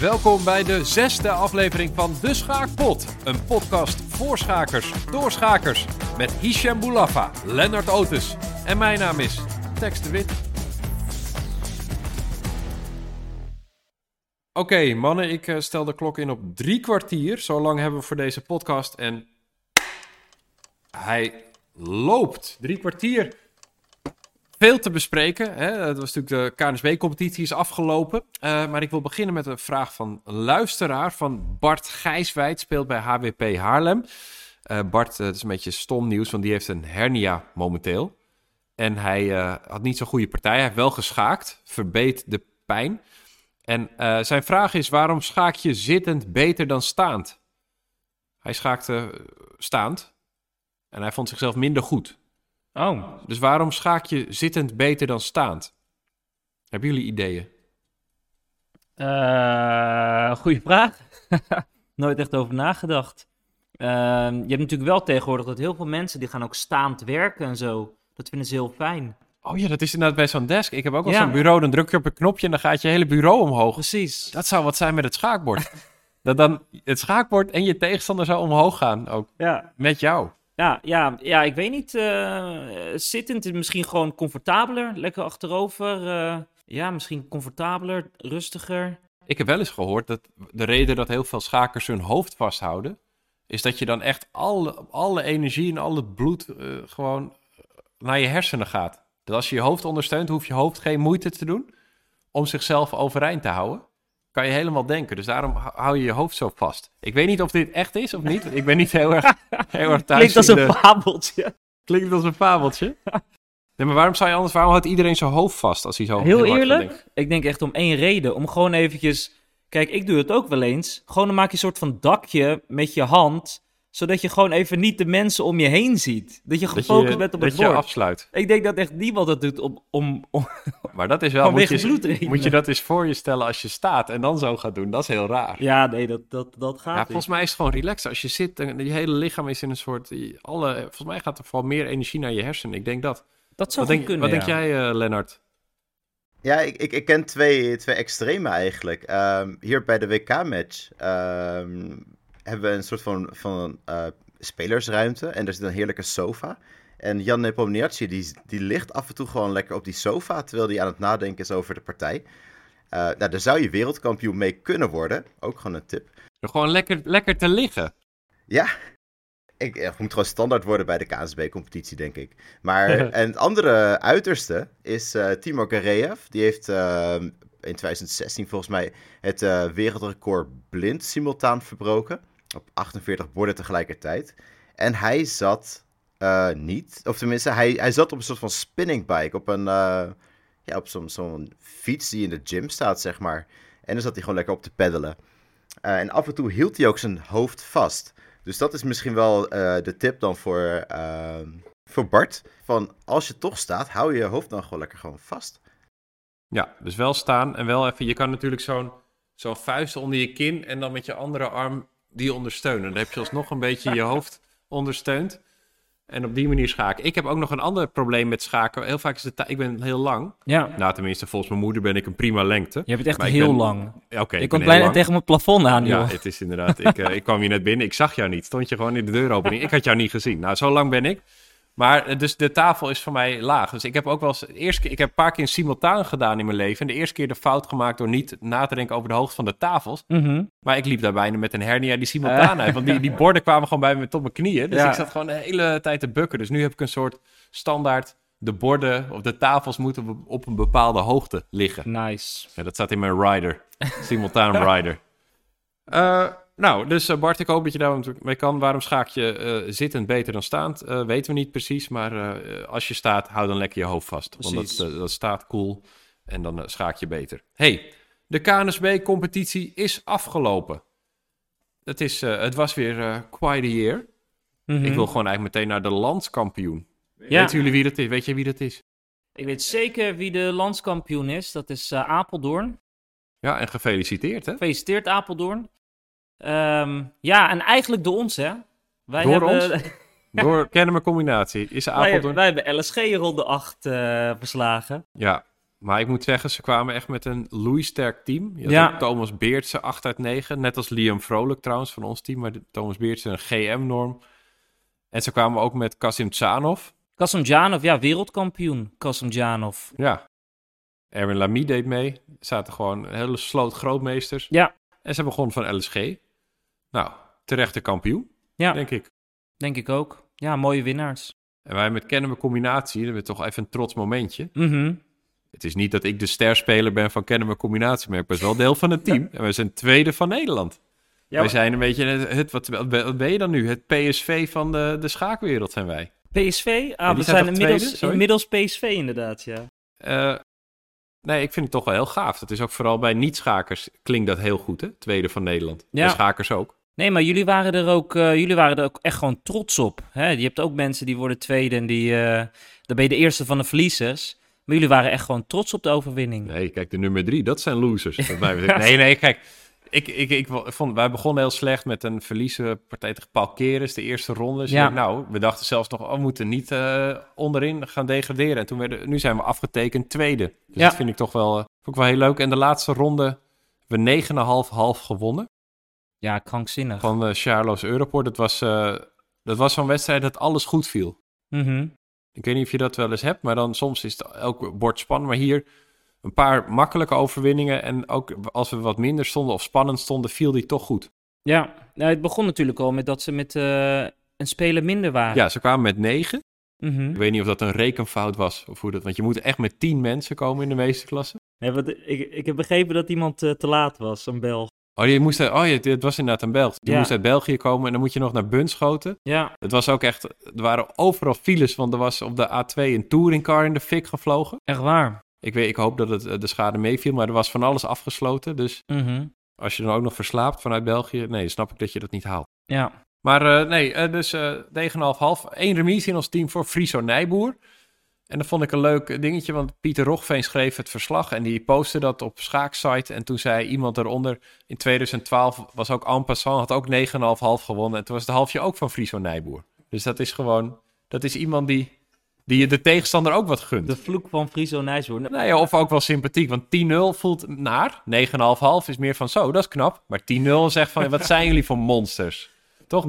Welkom bij de zesde aflevering van De Schaakpot. Een podcast voor schakers, door schakers. Met Hisham Boulafa, Lennart Otis en mijn naam is Tex de Wit. Oké, mannen, ik eh, stel de klok in op drie kwartier. Zo lang hebben we voor deze podcast en hij loopt. Drie kwartier. Veel te bespreken. Hè? Het was natuurlijk de KNSB-competitie is afgelopen. Uh, maar ik wil beginnen met een vraag van luisteraar van Bart Gijswijd. Speelt bij HWP Haarlem. Uh, Bart, het is een beetje stom nieuws, want die heeft een hernia momenteel. En hij had niet zo'n goede partij. Hij heeft wel geschaakt, verbeet de pijn. En zijn vraag is, waarom schaak je zittend beter dan staand? Hij schaakte staand en hij vond zichzelf minder goed. Oh. Dus waarom schaak je zittend beter dan staand? Hebben jullie ideeën? Uh, goeie vraag. Nooit echt over nagedacht. Uh, je hebt natuurlijk wel tegenwoordig dat heel veel mensen die gaan ook staand werken en zo. Dat vinden ze heel fijn. Oh ja, dat is inderdaad bij zo'n desk. Ik heb ook ja. zo'n bureau, dan druk je op een knopje en dan gaat je hele bureau omhoog. Precies. Dat zou wat zijn met het schaakbord. dat dan het schaakbord en je tegenstander zou omhoog gaan ook. Ja. Met jou. Ja, ja, ja, ik weet niet. Uh, zittend is misschien gewoon comfortabeler. Lekker achterover. Uh, ja, misschien comfortabeler, rustiger. Ik heb wel eens gehoord dat de reden dat heel veel schakers hun hoofd vasthouden... is dat je dan echt alle, alle energie en al het bloed uh, gewoon naar je hersenen gaat. Dat als je je hoofd ondersteunt, hoeft je hoofd geen moeite te doen... om zichzelf overeind te houden kan je helemaal denken. Dus daarom hou je je hoofd zo vast. Ik weet niet of dit echt is of niet. Ik ben niet heel erg, heel erg thuis Klinkt als een de... fabeltje. Klinkt als een fabeltje. Nee, maar waarom zou je anders... Waarom houdt iedereen zijn hoofd vast als hij zo... Heel, heel eerlijk, ik denk echt om één reden. Om gewoon eventjes... Kijk, ik doe het ook wel eens. Gewoon dan maak je een soort van dakje met je hand zodat je gewoon even niet de mensen om je heen ziet. Dat je gefocust bent op dat het bord. je afsluit. Ik denk dat echt niemand dat doet om... om, om maar dat is wel... Moet je, moet je dat eens voor je stellen als je staat en dan zo gaat doen. Dat is heel raar. Ja, nee, dat, dat, dat gaat ja, Volgens mij is het gewoon relaxed. Als je zit, je hele lichaam is in een soort... Alle, volgens mij gaat er vooral meer energie naar je hersenen. Ik denk dat. Dat zou wat denk, kunnen, Wat ja. denk jij, uh, Lennart? Ja, ik, ik, ik, ken twee, twee extreme eigenlijk. Um, hier bij de WK-match um, hebben we een soort van, van uh, spelersruimte en er zit een heerlijke sofa. En Jan Nepomniachtchi, die, die ligt af en toe gewoon lekker op die sofa, terwijl hij aan het nadenken is over de partij. Uh, nou, daar zou je wereldkampioen mee kunnen worden. Ook gewoon een tip. Gewoon lekker, lekker te liggen. Ja, ik, ik moet gewoon standaard worden bij de KNSB-competitie, denk ik. Maar en het andere uiterste is uh, Timo Gareev. Die heeft uh, in 2016 volgens mij het uh, wereldrecord blind simultaan verbroken. Op 48 borden tegelijkertijd. En hij zat uh, niet, of tenminste, hij, hij zat op een soort van spinning bike. Op een, uh, ja, op zo'n zo'n fiets die in de gym staat, zeg maar. En dan zat hij gewoon lekker op te peddelen. Uh, en af en toe hield hij ook zijn hoofd vast. Dus dat is misschien wel de tip dan voor, voor Bart. Van als je toch staat, hou je je hoofd dan gewoon lekker gewoon vast. Ja, dus wel staan en wel even, je kan natuurlijk zo'n zo'n vuist onder je kin en dan met je andere arm die ondersteunen. Dan heb je alsnog een beetje je hoofd ondersteund. En op die manier schaken. Ik heb ook nog een ander probleem met schaken. Heel vaak is het... Ik ben heel lang. Ja. Nou, tenminste, volgens mijn moeder ben ik een prima lengte. Je bent echt maar heel ben... lang. Oké. ik kom bijna tegen mijn plafond aan, Ja, joh. het is inderdaad... ik, uh, ik kwam hier net binnen. Ik zag jou niet. Stond je gewoon in de deuropening. Ik had jou niet gezien. Nou, zo lang ben ik. Maar dus de tafel is voor mij laag. Dus ik heb ook wel eens... Eerst keer, ik heb een paar keer simultaan gedaan in mijn leven. En de eerste keer de fout gemaakt door niet na te denken over de hoogte van de tafels. Mm -hmm. Maar ik liep daar bijna met een hernia die simultaan uit. Want die, die borden kwamen gewoon bij me tot mijn knieën. Dus Ja. ik zat gewoon de hele tijd te bukken. Dus nu heb ik een soort standaard... De borden of de tafels moeten op- op een bepaalde hoogte liggen. Nice. Ja, dat staat in mijn rider. Simultaan rider. Eh, nou, dus eh, Bart, ik hoop dat je daar mee kan. Waarom schaak je eh, zittend beter dan staand? Eh, weten we niet precies, maar als je staat, hou dan lekker je hoofd vast. Want dat, dat staat cool en dan schaak je beter. hey, de KNSB-competitie is afgelopen. Het, is, het was weer quite a year. Mhm. Ik wil gewoon eigenlijk meteen naar de landskampioen. Ja. Weten jullie wie dat is? Weet je wie dat is? Ik weet zeker wie de landskampioen is. Dat is Apeldoorn. Ja, en gefeliciteerd, hè? Gefeliciteerd, Apeldoorn. Ehm, ja, en eigenlijk door ons, hè? Wij Door hebben, Door Kennemer combinatie. Is wij, wij hebben LSG ronde 8 eh, verslagen. Ja, Maar ik moet zeggen, ze kwamen echt met een loeisterk team. Je had Ja. Thomas Beertse 8 uit 9. Net als Liam Vrolijk trouwens van ons team. Maar Thomas Beertse een GM-norm. En ze kwamen ook met Kasim Tsanov. Kasimdzhanov, ja, wereldkampioen. Kasimdzhanov. Ja. Erwin Lamy deed mee. Er zaten gewoon een hele sloot grootmeesters. Ja. En ze begon van LSG. Nou, terechte kampioen, Ja, denk ik. denk ik ook. Ja, mooie winnaars. En wij met Kennemer Combinatie, dat hebben we toch even een trots momentje. Mhm. Het is niet dat ik de sterspeler ben van Kennemer Combinatie, maar ik ben wel deel van het team. En we zijn tweede van Nederland. Ja, wij zijn een beetje het, het- wat, wat ben je dan nu? Het PSV van de, de schaakwereld zijn wij. PSV? Ah, we zijn zijn inmiddels, inmiddels PSV inderdaad, ja. Eh, nee, ik vind het toch wel heel gaaf. Dat is ook vooral bij niet-schakers klinkt dat heel goed, hè? Tweede van Nederland. Ja. En schakers ook. Nee, maar jullie waren er ook, eh, jullie waren er ook echt gewoon trots op. Hè? Je hebt ook mensen die worden tweede en die, eh, dan ben je de eerste van de verliezers. Maar jullie waren echt gewoon trots op de overwinning. Nee, kijk, de nummer drie, dat zijn losers. mij nee, nee, kijk. Ik, ik, ik vond, wij begonnen heel slecht met een verliezen partij tegen Paul Keres, de eerste ronde. Dus Ja. nou, we dachten zelfs nog, oh, we moeten niet eh, onderin gaan degraderen. En toen werden, nu zijn we afgetekend tweede. Dus Ja. dat vind ik toch wel, vond ik wel heel leuk. En de laatste ronde we 9,5 half gewonnen Ja, krankzinnig. van uh, Charlo's Europort. Dat was, dat was zo'n wedstrijd dat alles goed viel. Mhm. Ik weet niet of je dat wel eens hebt, maar dan soms is het elk bord spannend. Maar hier een paar makkelijke overwinningen. En ook als we wat minder stonden of spannend stonden, viel die toch goed. Ja, nou, het begon natuurlijk al met dat ze met eh, een speler minder waren. Ja, ze kwamen met negen. Mhm. Ik weet niet of dat een rekenfout was of hoe dat. Want je moet echt met tien mensen komen in de meeste klassen. Nee, want ik, ik heb begrepen dat iemand eh, te laat was, een bel. Oh, je moest, oh ja, het was inderdaad een Belg. Die Ja. moest uit België komen en dan moet je nog naar Bunschoten. Ja, Het was ook echt, er waren overal files, want er was op de A2 een touringcar in de fik gevlogen. echt waar. Ik, weet, ik hoop dat het, eh, de schade meeviel, maar er was van alles afgesloten. Dus Mhm. als je dan ook nog verslaapt vanuit België, nee, snap ik dat je dat niet haalt. Ja, Maar eh, nee, eh, dus eh 9,5. Eén remise in ons team voor Friso Nijboer. En dat vond ik een leuk dingetje, want Pieter Rochveen schreef het verslag en die postte dat op Schaaksite. En toen zei iemand eronder, in 2012 was ook en passant, had ook 9,5 gewonnen. En toen was het halfje ook van Friso Nijboer. Dus dat is gewoon, dat is iemand die, die je de tegenstander ook wat gunt. de vloek van Friso Nijshoorn. Nou ja, of ook wel sympathiek, want 10-0 voelt naar. 9,5 is meer van zo, dat is knap. Maar 10-0 zegt van, wat zijn jullie voor monsters? Toch,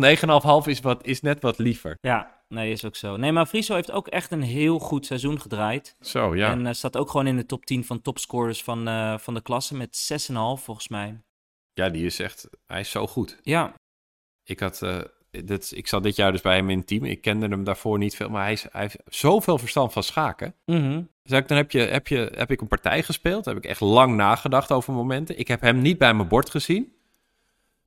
9,5 is, wat, is net wat liever. Ja, nee, is ook zo. Nee, maar Friso heeft ook echt een heel goed seizoen gedraaid. Zo, ja. En eh, staat ook gewoon in de top 10 van topscorers van, eh, van de klasse met 6,5 volgens mij. Ja, die is echt, hij is zo goed. Ja, Ik had, eh, dit, ik zat dit jaar dus bij hem in het team. Ik kende hem daarvoor niet veel, maar hij, is, hij heeft zoveel verstand van schaken. Dus ik, dan heb, je, heb, je, heb ik een partij gespeeld, heb ik echt lang nagedacht over momenten. Ik heb hem niet bij mijn bord gezien.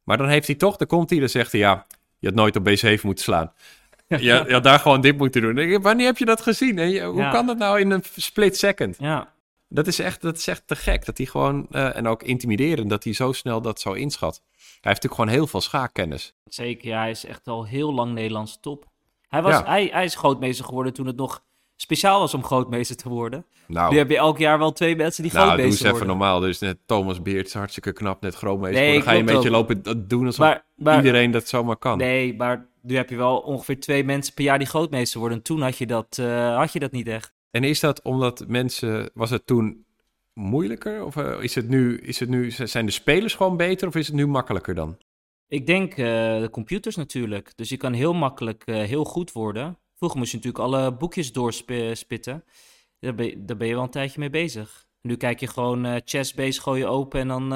Maar dan heeft hij toch, dan komt hij, dan zegt hij, ja, je had nooit op B7 moeten slaan. Je, je had daar gewoon dit moeten doen. Wanneer heb je dat gezien? En je- hoe Ja. kan dat nou in een split second? ja. Dat is echt, dat is echt te gek. Dat hij gewoon, eh, en ook intimiderend, dat hij zo snel dat zo inschat. Hij heeft natuurlijk gewoon heel veel schaakkennis. Zeker, ja, hij is echt al heel lang Nederlandse top. Hij, was, Ja. hij, hij is grootmeester geworden toen het nog speciaal was om grootmeester te worden. Nou, Nu heb je elk jaar wel twee mensen die nou doe eens grootmeester even worden. normaal. Dus net Thomas Beert, hartstikke knap, net grootmeester. Nee, dan ga je een beetje ook. lopen doen alsof Maar, maar, iedereen dat zomaar kan. Nee, maar nu heb je wel ongeveer twee mensen per jaar die grootmeester worden. En toen had je dat, eh, had je dat niet echt. En is dat omdat mensen, was het toen moeilijker? Of eh, is het nu, is het nu, zijn de spelers gewoon beter of is het nu makkelijker dan? Ik denk eh, de computers natuurlijk. Dus je kan heel makkelijk eh, heel goed worden. Vroeger moest je natuurlijk alle boekjes doorspitten. Daar ben, je, wel een tijdje mee bezig. Nu kijk je gewoon eh chessbase, gooi je open en dan,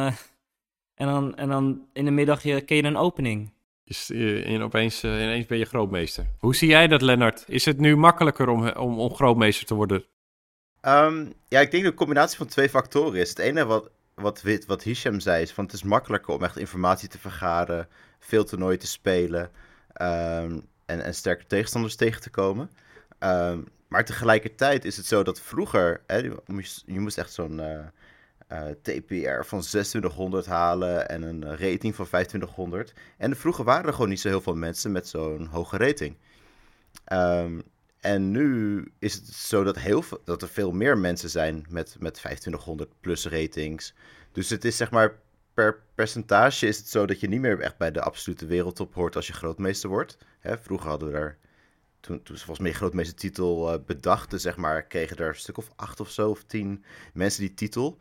en, dan, en dan in de middag je, ken je een opening. Is, eh, en opeens, eh, ineens ben je grootmeester. Hoe zie jij dat, Lennart? Is het nu makkelijker om, om, om grootmeester te worden? Ehm, ja, ik denk dat een combinatie van twee factoren is. Het ene wat, wat, wat Hisham zei is van het is makkelijker om echt informatie te vergaren, veel toernooien te spelen ehm, en, en sterke tegenstanders tegen te komen. Ehm, maar tegelijkertijd is het zo dat vroeger, hè, je, moest, je moest echt zo'n eh, eh, TPR van 2600 halen en een eh, rating van 2500. En vroeger waren er gewoon niet zo heel veel mensen met zo'n hoge rating. Ehm, en nu is het zo dat, heel dat er veel meer mensen zijn met, met 2500 plus ratings. Dus het is zeg maar per percentage is het zo dat je niet meer echt bij de absolute wereldtop hoort als je grootmeester wordt. Hè, vroeger hadden we daar toen, toen ze volgens mij de grootmeeste titel uh, bedachten, zeg maar, kregen er een stuk of acht of zo, of tien mensen die titel.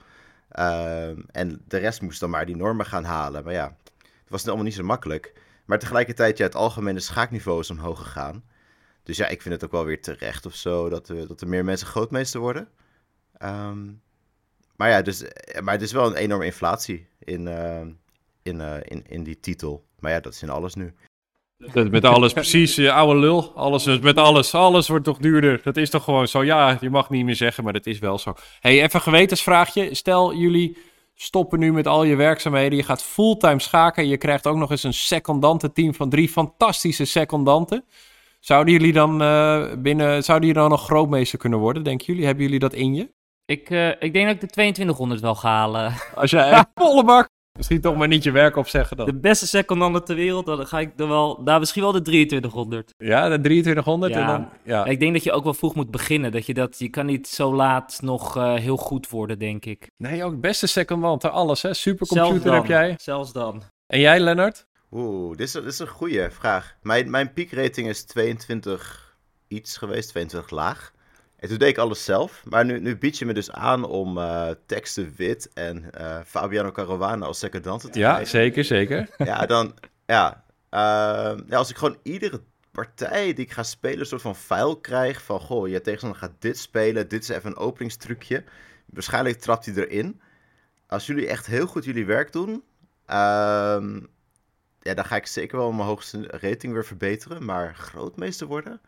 Ehm, en de rest moest dan maar die normen gaan halen. Maar ja, het was allemaal niet zo makkelijk. Maar tegelijkertijd, ja, het algemene schaakniveau is omhoog gegaan. Dus ja, ik vind het ook wel weer terecht of zo dat, er, dat er meer mensen grootmeester worden. Ehm, maar ja, dus, maar het is wel een enorme inflatie in, uh, in, uh, in, in die titel. Maar ja, dat is in alles nu. Met alles, precies, je oude lul. Alles met alles. Alles wordt toch duurder. Dat is toch gewoon zo. Ja, je mag niet meer zeggen, maar dat is wel zo. hey, even een gewetensvraagje. Stel, jullie stoppen nu met al je werkzaamheden. Je gaat fulltime schaken. Je krijgt ook nog eens een secondantenteam van drie fantastische secondanten. Zouden jullie dan uh, binnen, zouden jullie dan nog grootmeester kunnen worden, denken jullie? Hebben jullie dat in je? Ik, uh, ik denk dat ik de 2200 wel ga halen. Als jij volle bak Misschien toch maar niet je werk opzeggen dan. De beste secondante ter wereld, dan ga ik er wel... Nou, misschien wel de 2300. Ja, de 2300 ja. en dan... Ja. Ik denk dat je ook wel vroeg moet beginnen. Dat je dat... Je kan niet zo laat nog uh, heel goed worden, denk ik. Nee, ook beste secondante, alles hè. Supercomputer heb jij. Zelfs dan. En jij, Lennart? Oeh, dit is, dit is een goede vraag. Mijn, mijn piekrating is 22 iets geweest, 22 laag. En toen deed ik alles zelf. Maar nu, nu bied je me dus aan om uh, Teksten Wit en uh, Fabiano Caruana als secondante te Ja, zeker, zeker. Ja, dan... Ja, uh, ja, als ik gewoon iedere partij die ik ga spelen een soort van file krijg van... Goh, je tegenstander gaat dit spelen, dit is even een openingstrucje. Waarschijnlijk trapt hij erin. Als jullie echt heel goed jullie werk doen... ehm, ja, dan ga ik zeker wel mijn hoogste rating weer verbeteren. Maar grootmeester worden...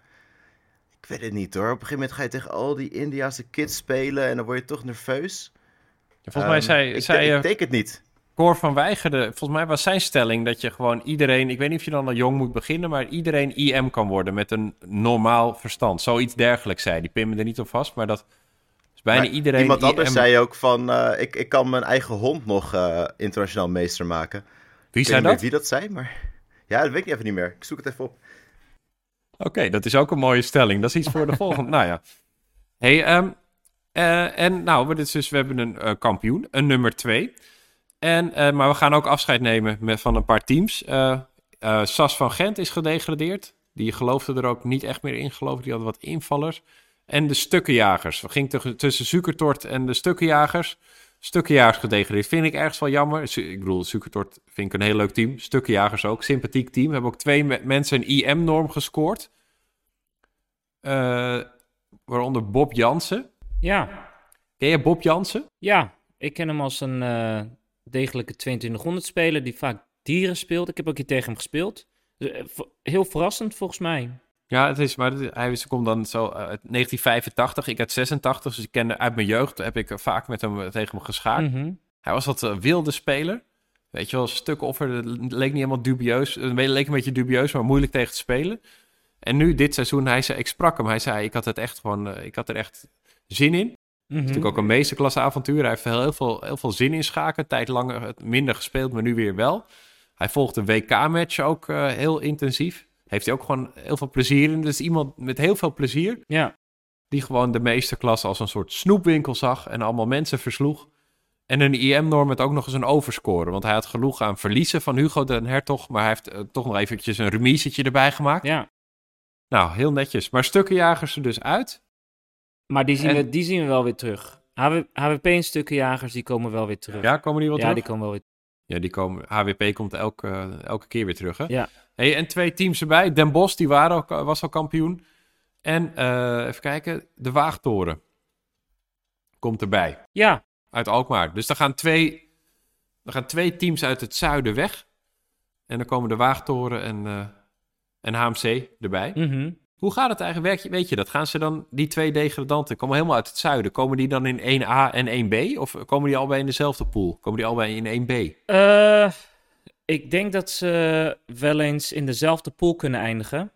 Ik weet het niet hoor. Op een gegeven moment ga je tegen al die Indiase kids spelen en dan word je toch nerveus. Ja, volgens mij Um, zei, ik, zei ik eh, denk het niet. Cor van Weigerde, volgens mij was zijn stelling dat je gewoon iedereen, ik weet niet of je dan al jong moet beginnen, maar iedereen IM kan worden met een normaal verstand. Zoiets dergelijks zei. Die pin me er niet op vast, maar dat is bijna Maar iedereen. Iemand anders IM. zei ook van, eh, ik, ik kan mijn eigen hond nog eh, internationaal meester maken. Wie ik weet zei dat? wie dat zei, maar... Ja, dat weet ik even niet meer. Ik zoek het even op. Oké, dat is ook een mooie stelling. Dat is iets voor de volgende. Nou ja. Hey, ehm, eh, en nou, we, dit is dus, we hebben een eh, kampioen, een nummer twee. En, eh, maar we gaan ook afscheid nemen met, van een paar teams. Sas van Gent is gedegradeerd. Die geloofde er ook niet echt meer in, geloof ik. Die hadden wat invallers. En de stukkenjagers. We gingen tussen- Zukertort en de stukkenjagers. Stukkenjagers gedegradeerd. Vind ik ergens wel jammer. Ik bedoel, Zukertort vind ik een heel leuk team. Stukkenjagers ook. Sympathiek team. We hebben ook twee me- mensen een IM-norm gescoord. Eh, waaronder Bob Jansen. Ja, Ken je Bob Jansen? ja. Ik ken hem als een eh, degelijke 2200 speler die vaak dieren speelt. Ik heb ook hier tegen hem gespeeld. Eh, heel verrassend volgens mij. Ja, het is, maar het- hij is- komt dan zo uit 1985. Ik uit 86, dus ik kende uit mijn jeugd. Heb ik vaak met hem tegen hem geschaakt. Mhm. Hij was wat eh, wilde speler. Weet je wel, stukken offer. Het leek niet helemaal dubieus. Het leek een beetje dubieus, maar moeilijk tegen te spelen. En nu, dit seizoen, hij zei, ik sprak hem. Hij zei, ik had het echt gewoon, eh, ik had er echt zin in. Mhm. is natuurlijk ook een meesterklasse avontuur. Hij heeft heel, veel, heel veel zin in schaken. Tijd langer, het minder gespeeld, maar nu weer wel. Hij volgt de WK-match ook eh, heel intensief. Heeft hij ook gewoon heel veel plezier in. Dus iemand met heel veel plezier. Ja, Die gewoon de meesterklasse als een soort snoepwinkel zag. En allemaal mensen versloeg. En een IM-norm met ook nog eens een overscoren. Want hij had genoeg aan verliezen van Hugo den Hertog. Maar hij heeft eh, toch nog eventjes een remisetje erbij gemaakt. ja. Nou, heel netjes. Maar stukkenjagers er dus uit. Maar die zien, En- we, die zien we wel weer terug. HW, HWP en stukkenjagers, die komen wel weer terug. Ja, komen die wel Ja, terug? die komen wel weer Ja, die komen, HWP komt elke, elke keer weer terug, hè? Ja. Hey, en twee teams erbij. Den Bosch, die waren ook, was al kampioen. En eh, even kijken, de Waagtoren komt erbij. Ja, Uit Alkmaar. Dus er gaan twee, er gaan twee teams uit het zuiden weg. En dan komen de Waagtoren en, eh, en HMC erbij. mhm. Hoe gaat het eigenlijk? Weet je, weet je dat? Gaan ze dan, die twee degradanten, komen helemaal uit het zuiden. Komen die dan in 1A en 1B? Of komen die allebei in dezelfde pool? Komen die allebei in 1B? Eh, ik denk dat ze wel eens in dezelfde pool kunnen eindigen.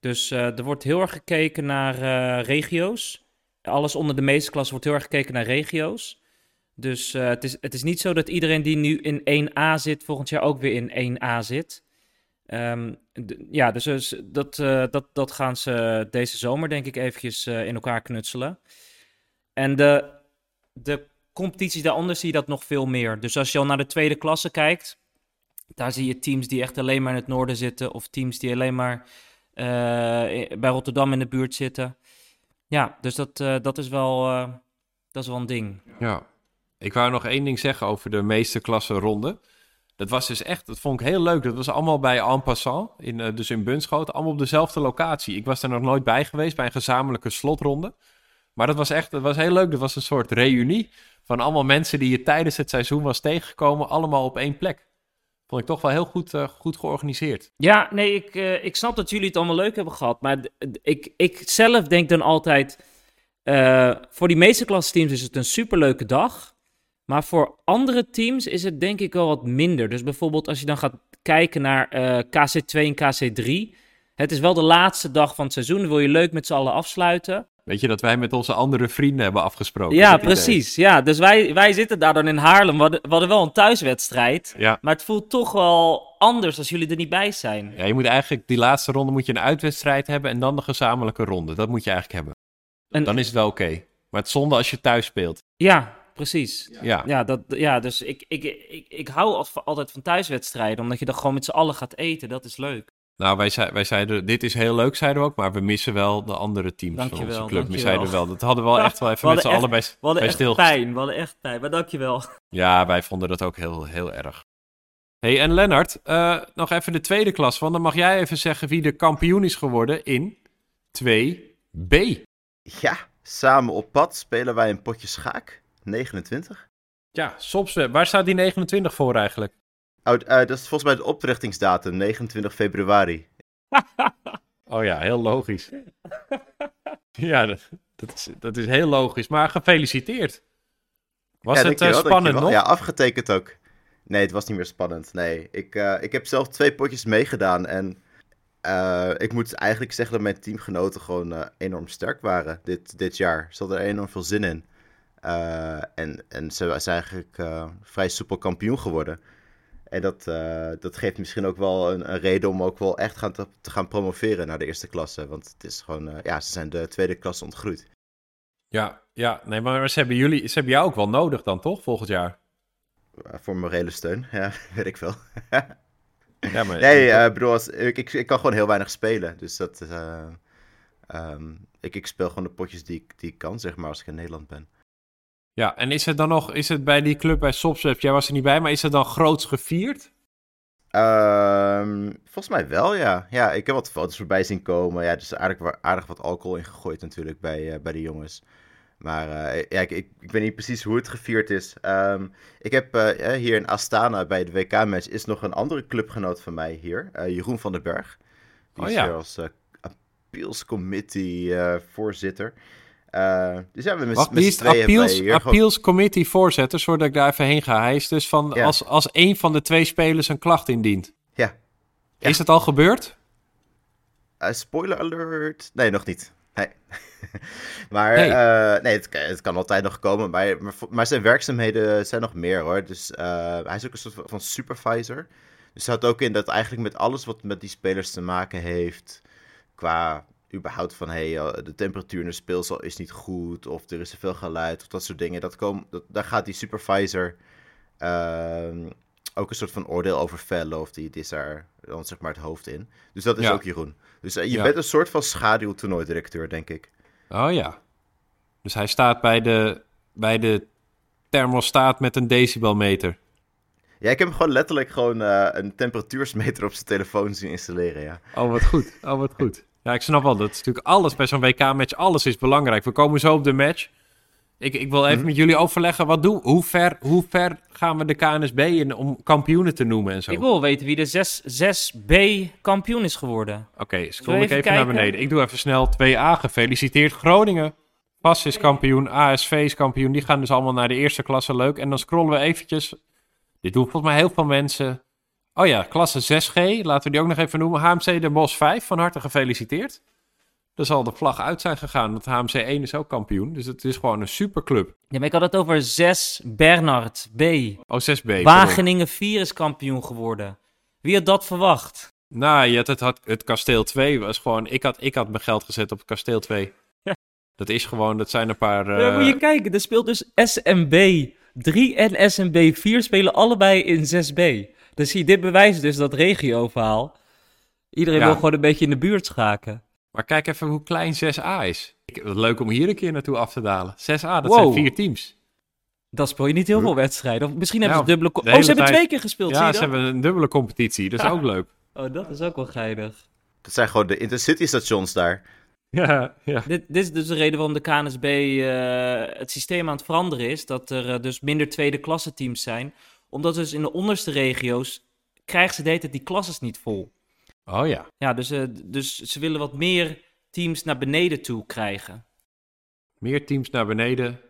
Dus eh, er wordt heel erg gekeken naar eh, regio's. Alles onder de meesterklasse wordt heel erg gekeken naar regio's. Dus eh, het, is, het is niet zo dat iedereen die nu in 1A zit, volgend jaar ook weer in 1A zit. Ehm, ja, dus, dus dat, dat, dat gaan ze deze zomer denk ik eventjes in elkaar knutselen. En de, de competities daaronder zie je dat nog veel meer. Dus als je al naar de tweede klasse kijkt, daar zie je teams die echt alleen maar in het noorden zitten, of teams die alleen maar eh, bij Rotterdam in de buurt zitten. Ja, dus dat, eh, dat, is, wel, eh, dat is wel een ding. Ja. Ik wou nog één ding zeggen over de meeste klasse ronde. Dat was dus echt, dat vond ik heel leuk. Dat was allemaal bij En Passant, in, dus in Bunschoten, allemaal op dezelfde locatie. Ik was er nog nooit bij geweest bij een gezamenlijke slotronde. Maar dat was echt, dat was heel leuk. Dat was een soort reunie van allemaal mensen die je tijdens het seizoen was tegengekomen, allemaal op één plek. Vond ik toch wel heel goed, eh, goed georganiseerd. Ja, nee, ik, eh, ik snap dat jullie het allemaal leuk hebben gehad. Maar ik, ik zelf denk dan altijd... eh, voor die meeste klassteams is het een superleuke dag. Maar voor andere teams is het denk ik wel wat minder. Dus bijvoorbeeld als je dan gaat kijken naar eh, KC2 en KC3... Het is wel de laatste dag van het seizoen. Wil je leuk met z'n allen afsluiten. Weet je dat wij met onze andere vrienden hebben afgesproken? Ja, idee. precies. Ja, dus wij, wij zitten daar dan in Haarlem. We hadden, we hadden wel een thuiswedstrijd. Ja. Maar het voelt toch wel anders als jullie er niet bij zijn. ja, je moet eigenlijk die laatste ronde moet je een uitwedstrijd hebben en dan de gezamenlijke ronde. Dat moet je eigenlijk hebben. En- Dan is het wel oké. Maar het is zonde als je thuis speelt. Ja, precies. Ja. Ja, dat, ja dus ik, ik, ik, ik hou altijd van thuiswedstrijden, omdat je dan gewoon met z'n allen gaat eten. Dat is leuk. Nou, wij, zei, wij zeiden, dit is heel leuk, zeiden we ook, maar we missen wel de andere teams van Dankjewel, onze club. We dankjewel. zeiden wel, dat hadden we wel echt wel even We met z'n allen bij, We hadden bij echt stilgestaan. pijn, we hadden echt pijn, maar dankjewel. Ja, wij vonden dat ook heel, heel erg. hey, en Lennart, eh, nog even de tweede klas, want dan mag jij even zeggen wie de kampioen is geworden in 2B. Ja, samen op pad spelen wij een potje schaak. 29. Ja, Sopsweb. Waar staat die 29 voor eigenlijk? Oh, eh, dat is volgens mij de oprichtingsdatum, 29 februari. Oh ja, heel logisch. ja, dat, dat, is, dat is heel logisch. Maar gefeliciteerd. Was Ja, het eh, spannend nog? Ja, afgetekend ook. Nee, het was niet meer spannend. Nee, ik, eh, ik heb zelf twee potjes meegedaan. En ik moet eigenlijk zeggen dat mijn teamgenoten gewoon enorm sterk waren dit, dit jaar. Ze hadden er enorm veel zin in. En, en ze zijn eigenlijk vrij soepel kampioen geworden. En dat, eh, dat geeft misschien ook wel een, een reden om ook wel echt gaan te, te gaan promoveren naar de eerste klasse. Want het is gewoon, eh, ja, ze zijn de tweede klasse ontgroeid. Ja, ja. Nee, maar ze hebben, jullie, ze hebben jou ook wel nodig dan, toch? Volgend jaar. Eh, voor morele steun, ja, weet ik veel. Ja, maar, Nee, bedoel, als, ik, ik, ik kan gewoon heel weinig spelen. Dus dat, eh, ehm, ik, ik speel gewoon de potjes die, ik- die ik kan, zeg maar, als ik in Nederland ben. Ja, en is het dan nog, is het bij die club bij Sopsweb, jij was er niet bij, maar is het dan groots gevierd? Ehm, volgens mij wel, ja. Ja, ik heb wat foto's voorbij zien komen. Ja, er is aardig, aardig wat alcohol ingegooid natuurlijk bij, eh, bij de jongens. Maar eh, ja, ik, ik, ik weet niet precies hoe het gevierd is. Ehm, ik heb eh, hier in Astana bij de WK-match is nog een andere clubgenoot van mij hier. Jeroen van den Berg. Die Oh is hier als appeals committee voorzitter. Eh, dus ja, we met, Wacht, met wie z'n is tweeën appeals, gewoon- Committee voorzitter, zodat ik daar even heen ga? Hij is dus van, Ja. als, als één van de twee spelers een klacht indient. Ja. Ja. Is het al gebeurd? Eh, spoiler alert. Nee, nog niet. Nee. maar Nee. eh, nee, het, kan- het kan altijd nog komen. Maar, maar, maar zijn werkzaamheden zijn nog meer hoor. Dus hij is ook een soort van- van supervisor. Dus het houdt ook in dat eigenlijk met alles wat met die spelers te maken heeft. Qua überhaupt van hey, eh, de temperatuur in de speelzaal is niet goed. Of er is te veel geluid. Of dat soort dingen. Dat kom, dat, daar gaat die supervisor ehm, ook een soort van oordeel over vellen. Of die, die is daar dan zeg maar het hoofd in. Dus dat is Ja. ook Jeroen. Dus eh, je Ja. bent een soort van schaduwtoernooidirecteur, denk ik. Oh ja. Dus hij staat bij de, bij de thermostaat met een decibelmeter. Ja, ik heb hem gewoon letterlijk gewoon eh, een temperatuursmeter op zijn telefoon zien installeren, ja. Oh, wat goed. Oh, wat goed. Ja, ik snap wel. Dat is natuurlijk alles bij zo'n WK-match. Alles is belangrijk. We komen zo op de match. Ik, ik wil even Mhm. met jullie overleggen. Wat doen, hoe, ver, hoe ver gaan we de KNSB in om kampioenen te noemen en zo? Ik wil weten wie de 6, 6B kampioen is geworden. Oké, scroll ik even even, naar beneden. Ik doe even snel 2A. Gefeliciteerd Groningen. PAS is kampioen, ASV is kampioen. Die gaan dus allemaal naar de eerste klasse. Leuk. En dan scrollen we eventjes. Dit doen volgens mij heel veel mensen. Oh ja, klasse 6G. Laten we die ook nog even noemen. HMC de Bos 5. Van harte gefeliciteerd. Er zal de vlag uit zijn gegaan. Want HMC 1 is ook kampioen. Dus het is gewoon een superclub. Ja, maar ik had het over 6 Bernard B. Oh, 6B. pardon. Wageningen 4 is kampioen geworden. Wie had dat verwacht? Nou, je had het, had, het kasteel 2 was gewoon... Ik had, ik had mijn geld gezet op het kasteel 2. Ja. Dat is gewoon... Dat zijn een paar... Ja, eh, moet je kijken, er speelt dus SMB 3 en SMB 4 spelen allebei in 6B. Dus zie je, dit bewijst dus dat regio-verhaal. Iedereen Ja. wil gewoon een beetje in de buurt schaken. Maar kijk even hoe klein 6A is. Ik, leuk om hier een keer naartoe af te dalen. 6A, dat Wow. zijn vier teams. Dan speel je niet heel veel wedstrijden. Of misschien hebben Nou, ze dubbele... co- de Oh, ze hebben tijd- twee keer gespeeld, zie Ja, je ze dat? hebben een dubbele competitie. Dat is ook leuk. Oh, dat is ook wel geinig. Dat zijn gewoon de intercity stations daar. Ja, ja. Dit, dit is dus de reden waarom de KNSB eh, het systeem aan het veranderen is. Dat er eh, dus minder tweede klasse teams zijn. Omdat dus in de onderste regio's krijgen ze de hele tijd die klasses niet vol. Oh ja. Ja, dus, eh, dus ze willen wat meer teams naar beneden toe krijgen. Meer teams naar beneden.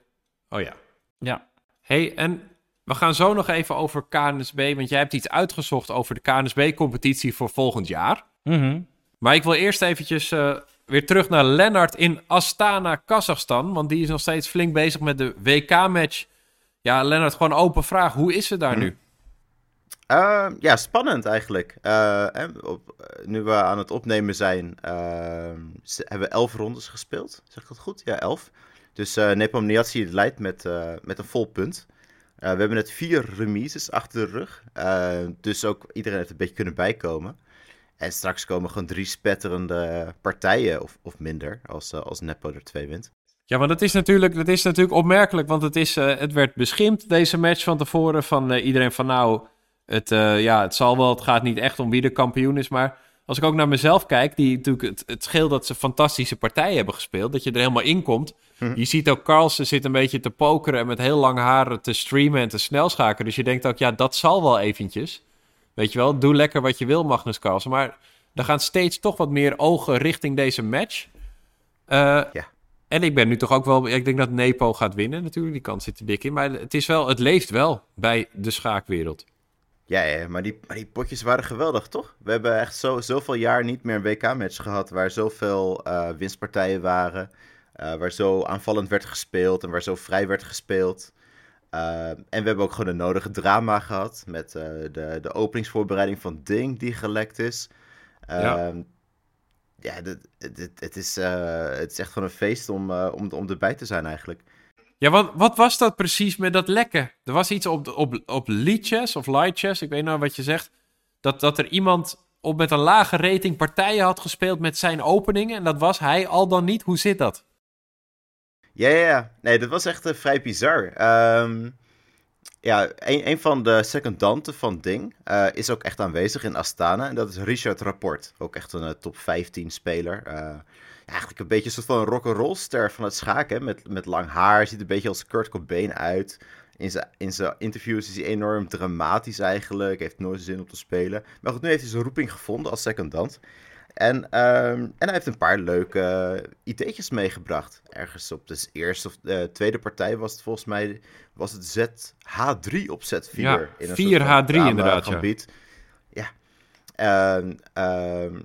Oh ja. Ja. hey, en we gaan zo nog even over KNSB. Want jij hebt iets uitgezocht over de KNSB-competitie voor volgend jaar. Mhm. Maar ik wil eerst eventjes eh, weer terug naar Lennart in Astana, Kazachstan. Want die is nog steeds flink bezig met de WK-match. Ja, Lennart, gewoon open vraag. Hoe is het daar Hm. nu? Eh, ja, spannend eigenlijk. Eh, op, eh, nu we aan het opnemen zijn, eh, ze- hebben we elf rondes gespeeld. Zeg ik dat goed? Ja, elf. Dus eh Nepal Niazi leidt met, eh, met een vol punt. Eh, we hebben net vier remises achter de rug. Eh, dus ook iedereen heeft een beetje kunnen bijkomen. En straks komen gewoon drie spetterende partijen, of, of minder, als, eh, als Nepo er twee wint. Ja, want dat is natuurlijk, dat is natuurlijk opmerkelijk. Want het, is, eh, het werd beschimpt, deze match van tevoren. Van eh, iedereen van nou, het, eh, ja, het zal wel. Het gaat niet echt om wie de kampioen is. Maar als ik ook naar mezelf kijk, die, natuurlijk, het, het scheelt dat ze fantastische partijen hebben gespeeld. Dat je er helemaal in komt. Mhm. Je ziet ook Carlsen zit een beetje te pokeren en met heel lang haar te streamen en te snel schakelen. Dus je denkt ook, ja, dat zal wel eventjes. Weet je wel, doe lekker wat je wil, Magnus Carlsen. Maar er gaan steeds toch wat meer ogen richting deze match. Ja. En ik ben nu toch ook wel... Ik denk dat Nepo gaat winnen natuurlijk. Die kans zit er dik in. Maar het, is wel, het leeft wel bij de schaakwereld. Ja, ja maar, die, maar die potjes waren geweldig, toch? We hebben echt zo, zoveel jaar niet meer een WK-match gehad waar zoveel eh, winstpartijen waren. eh, waar zo aanvallend werd gespeeld en waar zo vrij werd gespeeld. Eh, en we hebben ook gewoon de nodige drama gehad met de, de openingsvoorbereiding van Ding die gelekt is. Ja. Ja, dit, dit, het, is, eh, het is echt gewoon een feest om, eh, om, om erbij te zijn eigenlijk. Ja, wat, wat was dat precies met dat lekken? Er was iets op, op, op Lichess of Lightchess, ik weet nou wat je zegt. Dat, dat er iemand op met een lage rating partijen had gespeeld met zijn openingen. En dat was hij al dan niet. Hoe zit dat? Ja, ja, ja. Nee, dat was echt eh, vrij bizar. Ehm, ja, een, een van de secondanten van Ding eh, is ook echt aanwezig in Astana. En dat is Richard Rapport. Ook echt een eh, top 15 speler. Ja, eigenlijk een beetje een soort van rock'n'roll ster van het schaken. Met, met lang haar. Ziet een beetje als Kurt Cobain uit. In zijn, in zijn interviews is hij enorm dramatisch eigenlijk. Heeft nooit zin om te spelen. Maar goed, nu heeft hij zijn roeping gevonden als secondant. En, ehm, en hij heeft een paar leuke eh, ideetjes meegebracht. Ergens op de eerste of eh, tweede partij was het volgens mij was het ZH3 op Z4. Ja, in een 4 soort van H3 drama inderdaad, ja. gebied. Ja. Ehm, ehm,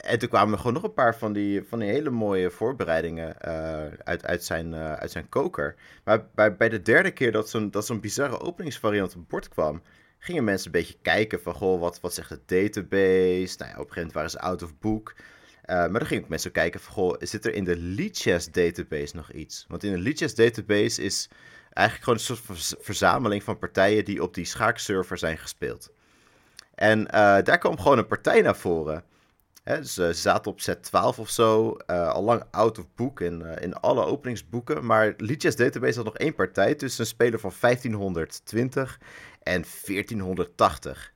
en toen kwamen er gewoon nog een paar van die, van die hele mooie voorbereidingen eh, uit, uit, zijn, uit zijn koker. Maar bij, bij de derde keer dat zo'n, dat zo'n bizarre openingsvariant op het bord kwam, gingen mensen een beetje kijken van, goh, wat, wat zegt de database? Nou ja, op een gegeven moment waren ze out of book. Eh, maar dan gingen ook mensen kijken van, goh, zit er in de Lichess database nog iets? Want in de Lichess database is eigenlijk gewoon een soort verzameling van partijen die op die schaakserver zijn gespeeld. En eh, daar kwam gewoon een partij naar voren. Hè, dus, eh, ze zaten op set 12 of zo, eh, al lang out of book in, in alle openingsboeken. Maar Lichess Database had nog één partij tussen een speler van 1520 en 1480.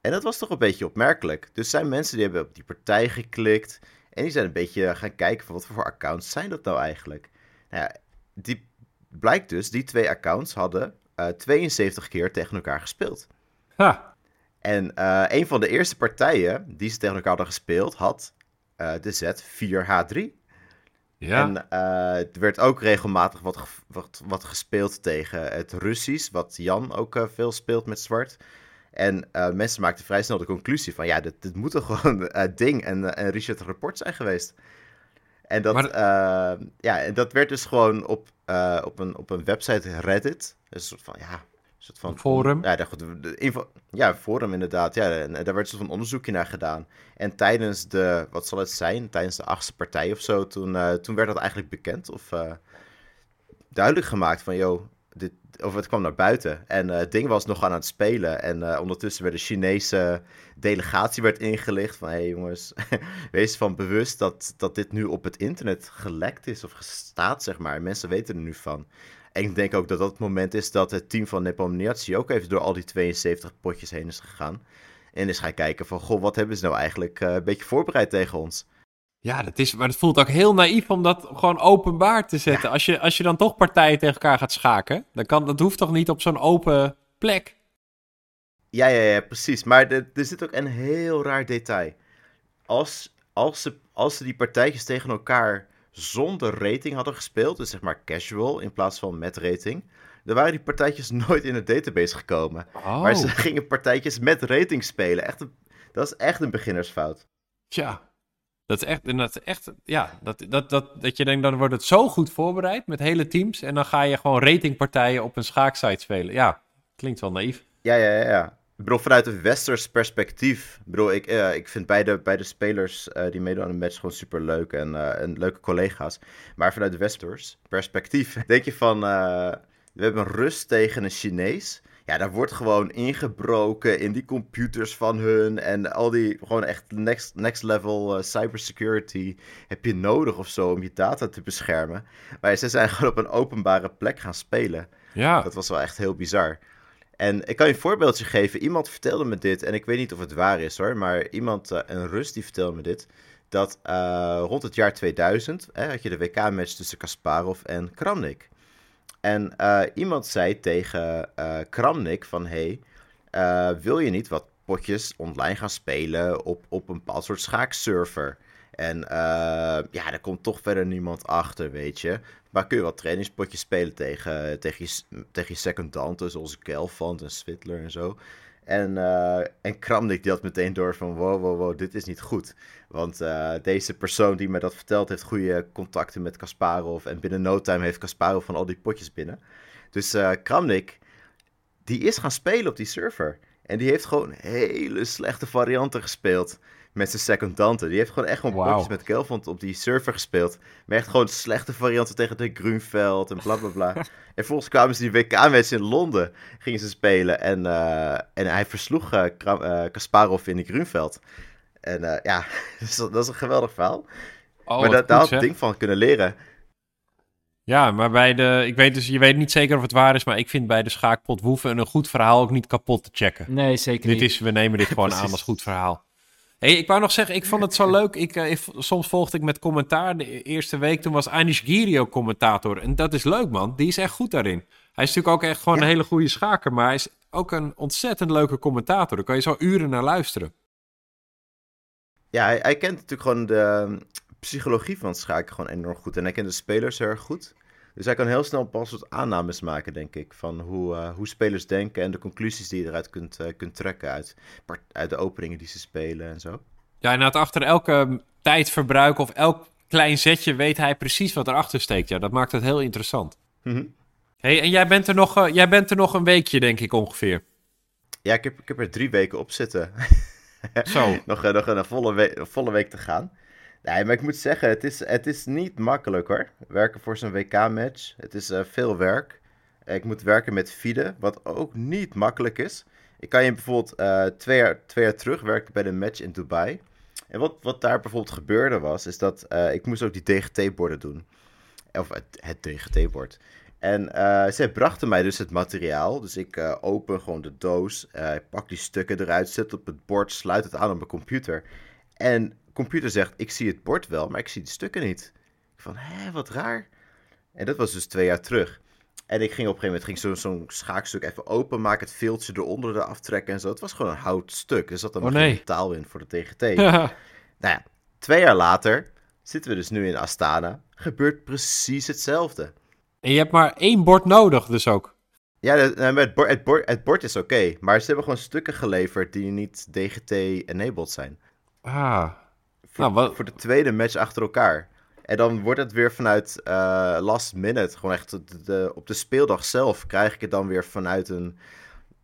En dat was toch een beetje opmerkelijk. Dus zijn mensen die hebben op die partij geklikt en die zijn een beetje gaan kijken van wat voor accounts zijn dat nou eigenlijk. Nou ja, die blijkt dus, die twee accounts hadden eh, 72 keer tegen elkaar gespeeld. Ha, En eh, een van de eerste partijen die ze tegen elkaar hadden gespeeld, had eh, de Z 4H3. Ja. En eh, er werd ook regelmatig wat, wat, wat gespeeld tegen het Russisch, wat Jan ook eh, veel speelt met zwart. En eh, mensen maakten vrij snel de conclusie van, ja, dit, dit moet toch gewoon Ding en, en Richard Rapport zijn geweest. En dat, Maar- ja, en dat werd dus gewoon op, op, een, op een website Reddit, een soort van, ja, soort van... Forum? Ja, daar, goed, info, ja, forum inderdaad. Ja, en daar werd een soort van onderzoekje naar gedaan. En tijdens de, wat zal het zijn, tijdens de achtste partij of zo, toen, eh, toen werd dat eigenlijk bekend. Of eh, duidelijk gemaakt van, joh, dit, of het kwam naar buiten. En het ding was nog aan het spelen. En ondertussen werd de Chinese delegatie werd ingelicht van... hé hey jongens, wees van bewust dat, dat dit nu op het internet gelekt is of gestaat, zeg maar. Mensen weten er nu van. En ik denk ook dat dat het moment is dat het team van Nepomniachtchi ook even door al die 72 potjes heen is gegaan. En is gaan kijken van, goh, wat hebben ze nou eigenlijk een beetje voorbereid tegen ons? Ja, dat is, maar het voelt ook heel naïef om dat gewoon openbaar te zetten. Als, je, als je dan toch partijen tegen elkaar gaat schaken, dan kan, dat hoeft toch niet op zo'n open plek? Ja, ja, ja, precies. Maar er, er zit ook een heel raar detail. Als, als, ze, als ze die partijtjes tegen elkaar zonder rating hadden gespeeld, dus zeg maar casual in plaats van met rating, dan waren die partijtjes nooit in het database gekomen. Oh. Maar ze gingen partijtjes met rating spelen. Echt een, dat is echt een beginnersfout. Tja, dat is echt, dat is echt ja, dat, dat, dat, dat je denkt, dan wordt het zo goed voorbereid met hele teams en dan ga je gewoon ratingpartijen op een schaaksite spelen. Ja, klinkt wel naïef. Ja, ja, ja. Bedoel, vanuit een westers perspectief. Ik bedoel, ik, uh, ik vind beide, beide spelers uh, die meedoen aan de match gewoon super leuk en, uh, en leuke collega's. Maar vanuit de westers perspectief denk je van, we hebben rust tegen een Chinees. Ja, daar wordt gewoon ingebroken in die computers van hun. En al die gewoon echt next, next level cybersecurity heb je nodig of zo om je data te beschermen. Maar ze zijn gewoon op een openbare plek gaan spelen. Ja. Dat was wel echt heel bizar. En ik kan je een voorbeeldje geven. Iemand vertelde me dit, en ik weet niet of het waar is hoor, maar iemand, uh, een Rus, die vertelde me dit. Dat uh, rond het jaar 2000 hè, had je de WK-match tussen Kasparov en Kramnik. En uh, iemand zei tegen Kramnik van, hey, wil je niet wat potjes online gaan spelen op, op een bepaald soort schaakserver? En ja, er komt toch verder niemand achter, weet je. Maar kun je wat trainingspotjes spelen tegen, tegen, je, tegen je secondanten, zoals Gelfand en Switler en zo. En, uh, en Kramnik die had meteen door van wow, wow, wow, dit is niet goed. Want uh, deze persoon die me dat vertelt heeft goede contacten met Kasparov. En binnen no time heeft Kasparov van al die potjes binnen. Dus uh, Kramnik, die is gaan spelen op die server. En die heeft gewoon hele slechte varianten gespeeld met zijn secondanten. Die heeft gewoon echt gewoon wow. potjes met Kelvond op die server gespeeld. Maar echt gewoon slechte varianten tegen de Grunveld en bla bla bla. en vervolgens kwamen ze die WK-match in Londen, gingen ze spelen. En, uh, en hij versloeg uh, Kasparov in de Grunveld. En uh, ja, dat is een geweldig verhaal. Oh, maar dat, daar had het ding van kunnen leren. Ja, maar bij de. Ik weet dus, je weet niet zeker of het waar is, maar ik vind bij de schaakpot Woeven een goed verhaal ook niet kapot te checken. Nee, zeker dit niet. Is, we nemen dit gewoon aan als goed verhaal. Hey, ik wou nog zeggen, ik vond het zo leuk. Ik, uh, ik, soms volgde ik met commentaar. De eerste week toen was Anish Giri commentator. En dat is leuk, man. Die is echt goed daarin. Hij is natuurlijk ook echt gewoon ja. een hele goede schaker. Maar hij is ook een ontzettend leuke commentator. Daar kan je zo uren naar luisteren. Ja, hij, hij kent natuurlijk gewoon de psychologie van schaken gewoon enorm goed. En hij kent de spelers heel erg goed. Dus hij kan heel snel pas wat aannames maken, denk ik, van hoe, uh, hoe spelers denken en de conclusies die je eruit kunt, uh, kunt trekken uit, uit de openingen die ze spelen en zo. Ja, en achter elke tijdverbruik of elk klein zetje weet hij precies wat erachter steekt. Ja, dat maakt het heel interessant. Mm -hmm. hey, en jij bent, er nog, uh, jij bent er nog een weekje, denk ik ongeveer. Ja, ik heb, ik heb er drie weken op zitten. Zo. nog, nog een volle, volle week te gaan. Nee, maar ik moet zeggen, het is, het is niet makkelijk hoor. Werken voor zo'n WK-match. Het is uh, veel werk. Ik moet werken met FIDE, wat ook niet makkelijk is. Ik kan je bijvoorbeeld uh, twee, jaar, twee jaar terug werken bij de match in Dubai. En wat, wat daar bijvoorbeeld gebeurde was, is dat uh, ik moest ook die DGT-borden doen. Of het, het DGT-bord. En zij brachten mij dus het materiaal. Dus ik open gewoon de doos, pak die stukken eruit, zet op het bord, sluit het aan op mijn computer. En computer zegt, ik zie het bord wel, maar ik zie de stukken niet. Ik van, hé, wat raar. En dat was dus twee jaar terug. En ik ging op een gegeven moment ging zo'n zo schaakstuk even openmaken, het veeltje eronder eraf trekken en zo. Het was gewoon een hout stuk. Er zat dan oh, nee. metaal in voor de TGT. nou ja, twee jaar later zitten we dus nu in Astana. Gebeurt precies hetzelfde. En je hebt maar één bord nodig dus ook. Ja, het bord, het bord, het bord is oké. Okay, maar ze hebben gewoon stukken geleverd die niet DGT-enabled zijn. Ah, voor, nou, voor de tweede match achter elkaar. En dan wordt het weer vanuit uh, last minute, gewoon echt de, de, op de speeldag zelf, krijg ik het dan weer vanuit een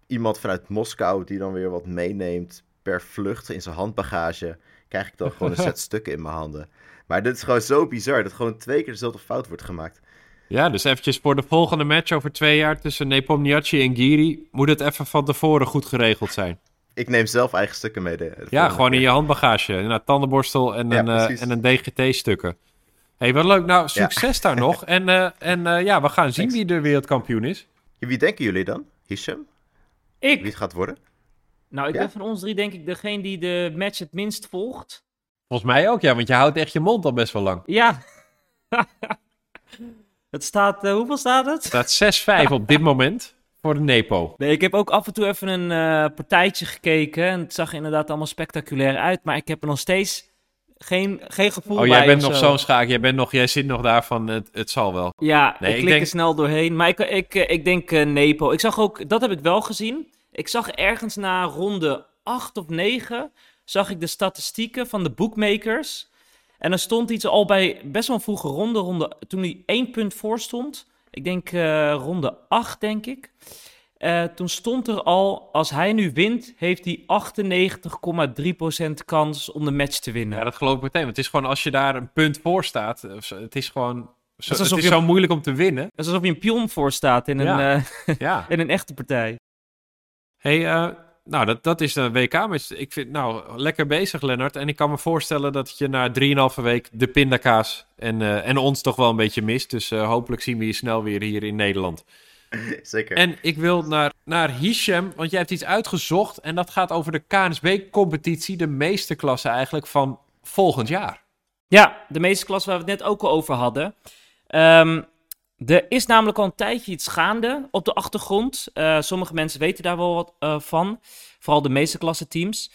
iemand vanuit Moskou die dan weer wat meeneemt per vlucht in zijn handbagage. Krijg ik dan gewoon een set stukken in mijn handen. Maar dit is gewoon zo bizar dat gewoon twee keer dezelfde fout wordt gemaakt. Ja, dus eventjes voor de volgende match over twee jaar tussen Nepomniachtchi en Giri... moet het even van tevoren goed geregeld zijn. Ik neem zelf eigen stukken mee. De, de Ja, gewoon in je handbagage. Een tandenborstel en Ja, een, eh, en een DGT-stukken. hey, wat leuk. Nou, succes daar nog. En, eh, en eh, ja, we gaan zien Thanks. wie de wereldkampioen is. Wie denken jullie dan? Hisham? Wie Ik? het gaat worden? Nou, ik Ja? ben van ons drie denk ik degene die de match het minst volgt. Volgens mij ook, ja. Want je houdt echt je mond al best wel lang. Ja. het staat, hoeveel staat het? Het staat 6-5 op dit moment voor de Nepo. Nee, ik heb ook af en toe even een eh, partijtje gekeken. En het zag er inderdaad allemaal spectaculair uit. Maar ik heb er nog steeds geen, geen gevoel Oh, bij. jij bent nog zo. zo'n schaak. Jij, bent nog, jij zit nog daar van, het, het zal wel. Ja, Nee, ik ik klik denk- er snel doorheen. Maar ik, ik, eh, ik denk eh, Nepo. Ik zag ook, dat heb ik wel gezien. Ik zag ergens na ronde 8 of 9, zag ik de statistieken van de bookmakers. En er stond iets al bij best wel een vroege ronde, ronde toen hij één punt voor stond. Ik denk eh, ronde 8, denk ik. Eh, toen stond er al, als hij nu wint, heeft hij 98,3% kans om de match te winnen. Ja, dat geloof ik meteen. Want het is gewoon als je daar een punt voor staat. eh, zo- Het is gewoon. Zo, is het is je- zo moeilijk om te winnen. Dat is alsof je een pion voor staat in een, Ja. eh, Ja. in een echte partij. Hey, eh, nou, dat, dat is de WK-match. Ik vind, nou, lekker bezig, Lennart. En ik kan me voorstellen dat je na 3,5 week de pindakaas en, eh, en ons toch wel een beetje mist. Dus eh, hopelijk zien we je snel weer hier in Nederland. Zeker. En ik wil naar, naar Hisham, want jij hebt iets uitgezocht. En dat gaat over de KNSB-competitie, de meesterklasse eigenlijk van volgend jaar. Ja, de meeste klas waar we het net ook al over hadden. Ehm, er is namelijk al een tijdje iets gaande op de achtergrond. Eh, sommige mensen weten daar wel wat eh, van. Vooral de meeste klasse teams.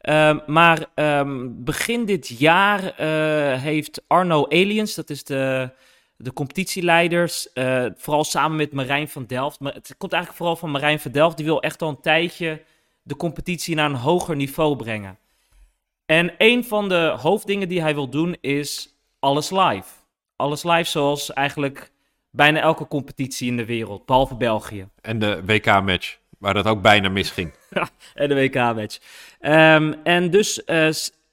Ehm, maar ehm, begin dit jaar eh, heeft Arno Aliens, dat is de, de competitieleiders, vooral samen met Marijn van Delft. Maar het komt eigenlijk vooral van Marijn van Delft. Die wil echt al een tijdje de competitie naar een hoger niveau brengen. En een van de hoofddingen die hij wil doen is alles live. Alles live zoals eigenlijk bijna elke competitie in de wereld, behalve België. En de WK-match, waar dat ook bijna misging. En de WK-match. Ehm, en dus eh,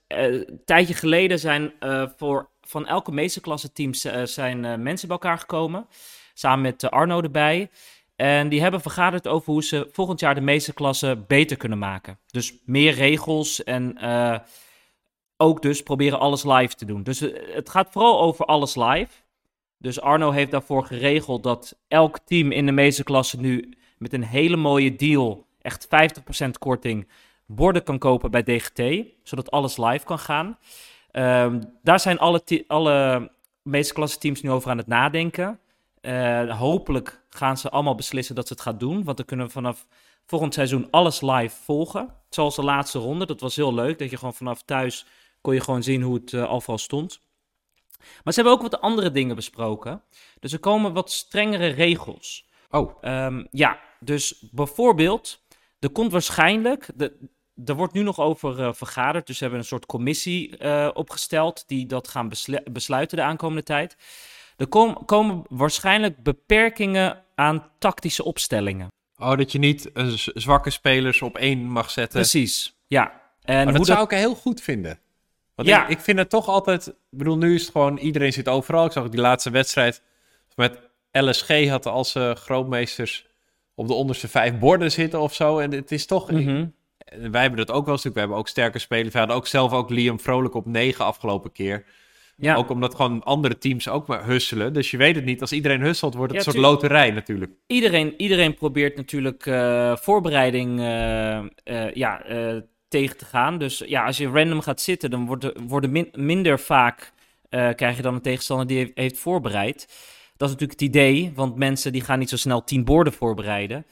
een tijdje geleden zijn eh, voor van elke meesterklasse teams zijn mensen bij elkaar gekomen. Samen met Arno erbij. En die hebben vergaderd over hoe ze volgend jaar de meesterklasse beter kunnen maken. Dus meer regels en ook dus proberen alles live te doen. Dus het gaat vooral over alles live. Dus Arno heeft daarvoor geregeld dat elk team in de meesterklasse nu met een hele mooie deal, echt 50% korting, borden kan kopen bij DGT, zodat alles live kan gaan. Ehm, daar zijn alle, alle meesterklasse teams nu over aan het nadenken. Eh, hopelijk gaan ze allemaal beslissen dat ze het gaan doen, want dan kunnen we vanaf volgend seizoen alles live volgen. Zoals de laatste ronde, dat was heel leuk, dat je gewoon vanaf thuis kon je gewoon zien hoe het eh, overal stond. Maar ze hebben ook wat andere dingen besproken. Dus er komen wat strengere regels. Oh, Ehm, ja, dus bijvoorbeeld, er komt waarschijnlijk, de, er wordt nu nog over eh, vergaderd, dus ze hebben een soort commissie eh, opgesteld die dat gaan beslu- besluiten de aankomende tijd. Er kom- komen waarschijnlijk beperkingen aan tactische opstellingen. oh dat je niet een z- zwakke spelers op één mag zetten. Precies, ja. En Maar hoe dat, zou ik heel goed vinden. Want Ja. ik, ik vind het toch altijd... Ik bedoel, nu is het gewoon... Iedereen zit overal. Ik zag die laatste wedstrijd met LSG had als eh, grootmeesters op de onderste vijf borden zitten of zo. En het is toch... Mhm. Wij hebben dat ook wel stuk. We hebben ook sterke spelers. We hadden ook zelf ook Liam Vrolijk op negen afgelopen keer. ja. Ook omdat gewoon andere teams ook maar husselen. Dus je weet het niet. Als iedereen husselt, wordt het Ja, een soort loterij natuurlijk. iedereen, iedereen probeert natuurlijk eh, voorbereiding eh, eh, ja, tegen te gaan. Dus ja, als je random gaat zitten, dan worden, worden min- minder vaak eh, krijg je dan een tegenstander die heeft, voorbereid. Dat is natuurlijk het idee, want mensen die gaan niet zo snel tien borden voorbereiden.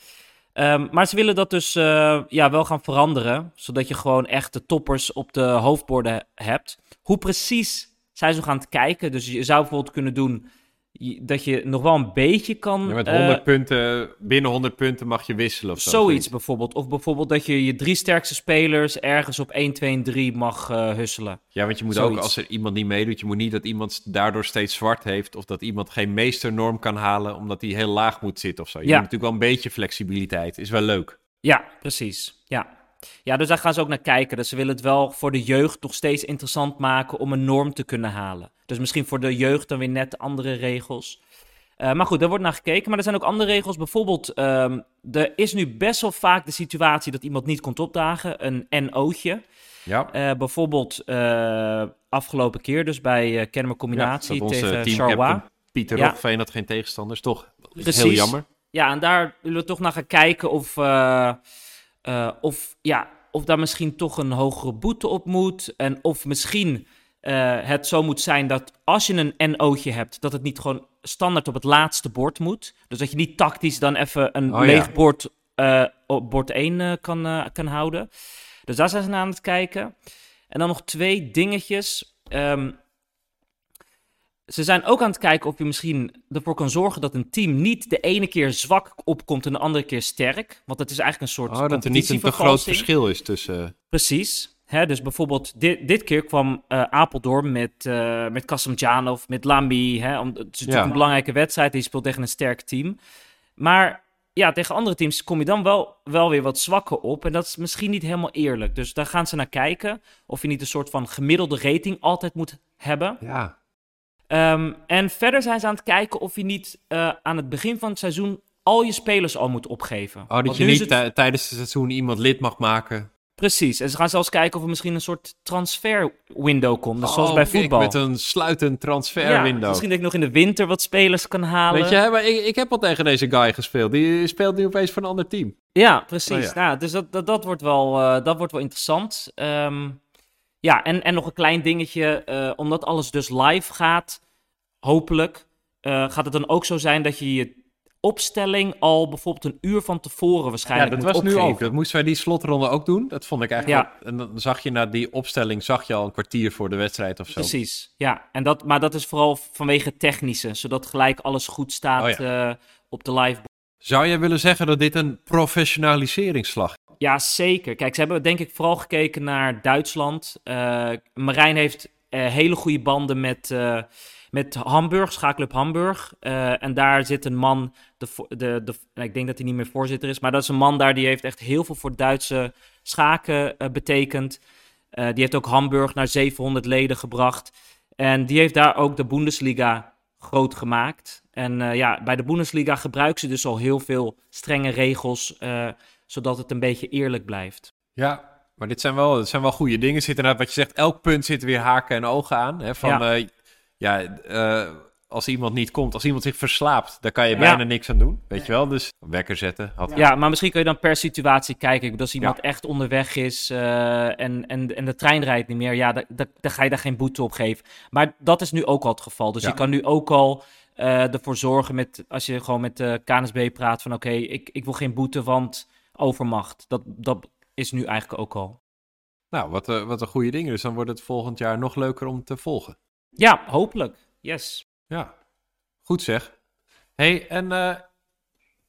Ehm, maar ze willen dat dus eh, ja, wel gaan veranderen, zodat je gewoon echt de toppers op de hoofdborden hebt. Hoe precies zijn ze gaan kijken? Dus je zou bijvoorbeeld kunnen doen dat je nog wel een beetje kan... Ja, met eh, 100 punten, binnen 100 punten mag je wisselen of zo. Zoiets bijvoorbeeld. Of bijvoorbeeld dat je je drie sterkste spelers ergens op 1, 2 en 3 mag eh, husselen. Ja, want je moet ook, als er iemand niet meedoet, je moet niet dat iemand daardoor steeds zwart heeft. Of dat iemand geen meesternorm kan halen, omdat hij heel laag moet zitten of zo. Je Ja. moet natuurlijk wel een beetje flexibiliteit. Is wel leuk. Ja, precies. Ja. Ja, dus daar gaan ze ook naar kijken. Dus ze willen het wel voor de jeugd nog steeds interessant maken om een norm te kunnen halen. Dus misschien voor de jeugd dan weer net andere regels. Eh, maar goed, daar wordt naar gekeken. Maar er zijn ook andere regels. Bijvoorbeeld, ehm, er is nu best wel vaak de situatie dat iemand niet komt opdagen. Een NO'tje. Ja. Eh bijvoorbeeld eh, afgelopen keer dus bij uh, Combinatie Ja, tegen Charleroi. Pieter Ja. Roggeveen had geen tegenstanders, toch? Heel Precies. jammer. Ja, en daar willen we toch naar gaan kijken of, eh, of, ja, of daar misschien toch een hogere boete op moet. En of misschien eh, het zo moet zijn dat als je een NO'tje hebt, dat het niet gewoon standaard op het laatste bord moet. Dus dat je niet tactisch dan even een Oh, ja. leeg bord eh, op bord 1 eh, kan, kan houden. Dus daar zijn ze naar aan het kijken. En dan nog twee dingetjes. Ehm, ze zijn ook aan het kijken of je misschien ervoor kan zorgen dat een team niet de ene keer zwak opkomt en de andere keer sterk. Want het is eigenlijk een soort Oh, dat er niet een te groot verschil is tussen... Precies. Hè, dus bijvoorbeeld, dit, dit keer kwam eh, Apeldoorn met, eh met Kasimdzhanov, met Lamy. Hè, om, het is natuurlijk Ja. een belangrijke wedstrijd. Die speelt tegen een sterk team. Maar ja, tegen andere teams kom je dan wel, wel weer wat zwakker op. En dat is misschien niet helemaal eerlijk. Dus daar gaan ze naar kijken. Of je niet een soort van gemiddelde rating altijd moet hebben. Ja. Ehm, en verder zijn ze aan het kijken of je niet eh, aan het begin van het seizoen al je spelers al moet opgeven. Oh, Want dat je niet het- tijdens het seizoen iemand lid mag maken. Precies. En ze gaan zelfs kijken of er misschien een soort transfer window komt. Dus zoals Oh, bij kijk, voetbal. Met een sluitend transfer ja, window. misschien dat ik nog in de winter wat spelers kan halen. Weet je, hè, maar ik, ik heb al tegen deze guy gespeeld. Die speelt nu opeens voor een ander team. Ja, precies. Oh, ja. Nou, dus dat, dat, dat, wordt wel, eh, dat wordt wel interessant. Ehm, ja, en, en nog een klein dingetje. eh, omdat alles dus live gaat, hopelijk, eh, gaat het dan ook zo zijn dat je je opstelling al bijvoorbeeld een uur van tevoren Ja, waarschijnlijk dat moet was nu ook. Dat moesten wij die slotronde ook doen. Dat vond ik eigenlijk... En dan zag je na die opstelling, zag je al een kwartier voor de wedstrijd of zo. Precies, ja. En dat, maar dat is vooral vanwege technische, zodat gelijk alles goed staat Oh eh, op de live. Zou jij willen zeggen dat dit een professionaliseringsslag is? Ja, zeker. Kijk, ze hebben denk ik vooral gekeken naar Duitsland. Eh Marijn heeft eh, hele goede banden met, eh, met Hamburg, Schaakclub Hamburg. En daar zit een man, de, de, nou, ik denk dat hij niet meer voorzitter is, maar dat is een man daar die heeft echt heel veel voor Duitse schaken betekend. Die heeft ook Hamburg naar 700 leden gebracht. En die heeft daar ook de Bundesliga groot gemaakt. En ja, bij de Bundesliga gebruiken ze dus al heel veel strenge regels, zodat het een beetje eerlijk blijft. Ja, maar dit zijn wel, dit zijn wel goede dingen. Zit inderdaad, wat je zegt, elk punt zit weer haken en ogen aan. Hè, van, Ja. ja, ja eh, als iemand niet komt, als iemand zich verslaapt, daar kan je Ja. bijna niks aan doen. Weet je wel? Dus wekker zetten. Had... Ja, maar misschien kun je dan per situatie kijken. Ik bedoel, Als iemand echt onderweg is eh, en, en, en de trein rijdt niet meer, ja, dan, ga je daar geen boete op geven. Maar dat is nu ook al het geval. Dus Ja. je kan nu ook al eh, ervoor zorgen, met, als je gewoon met de KNSB praat, van oké, ik, ik wil geen boete, want overmacht. Dat, dat is nu eigenlijk ook al. Nou, wat, eh, wat een goede dingen. Dus dan wordt het volgend jaar nog leuker om te volgen. Ja, hopelijk. Yes. Ja, goed zeg. hey, en eh,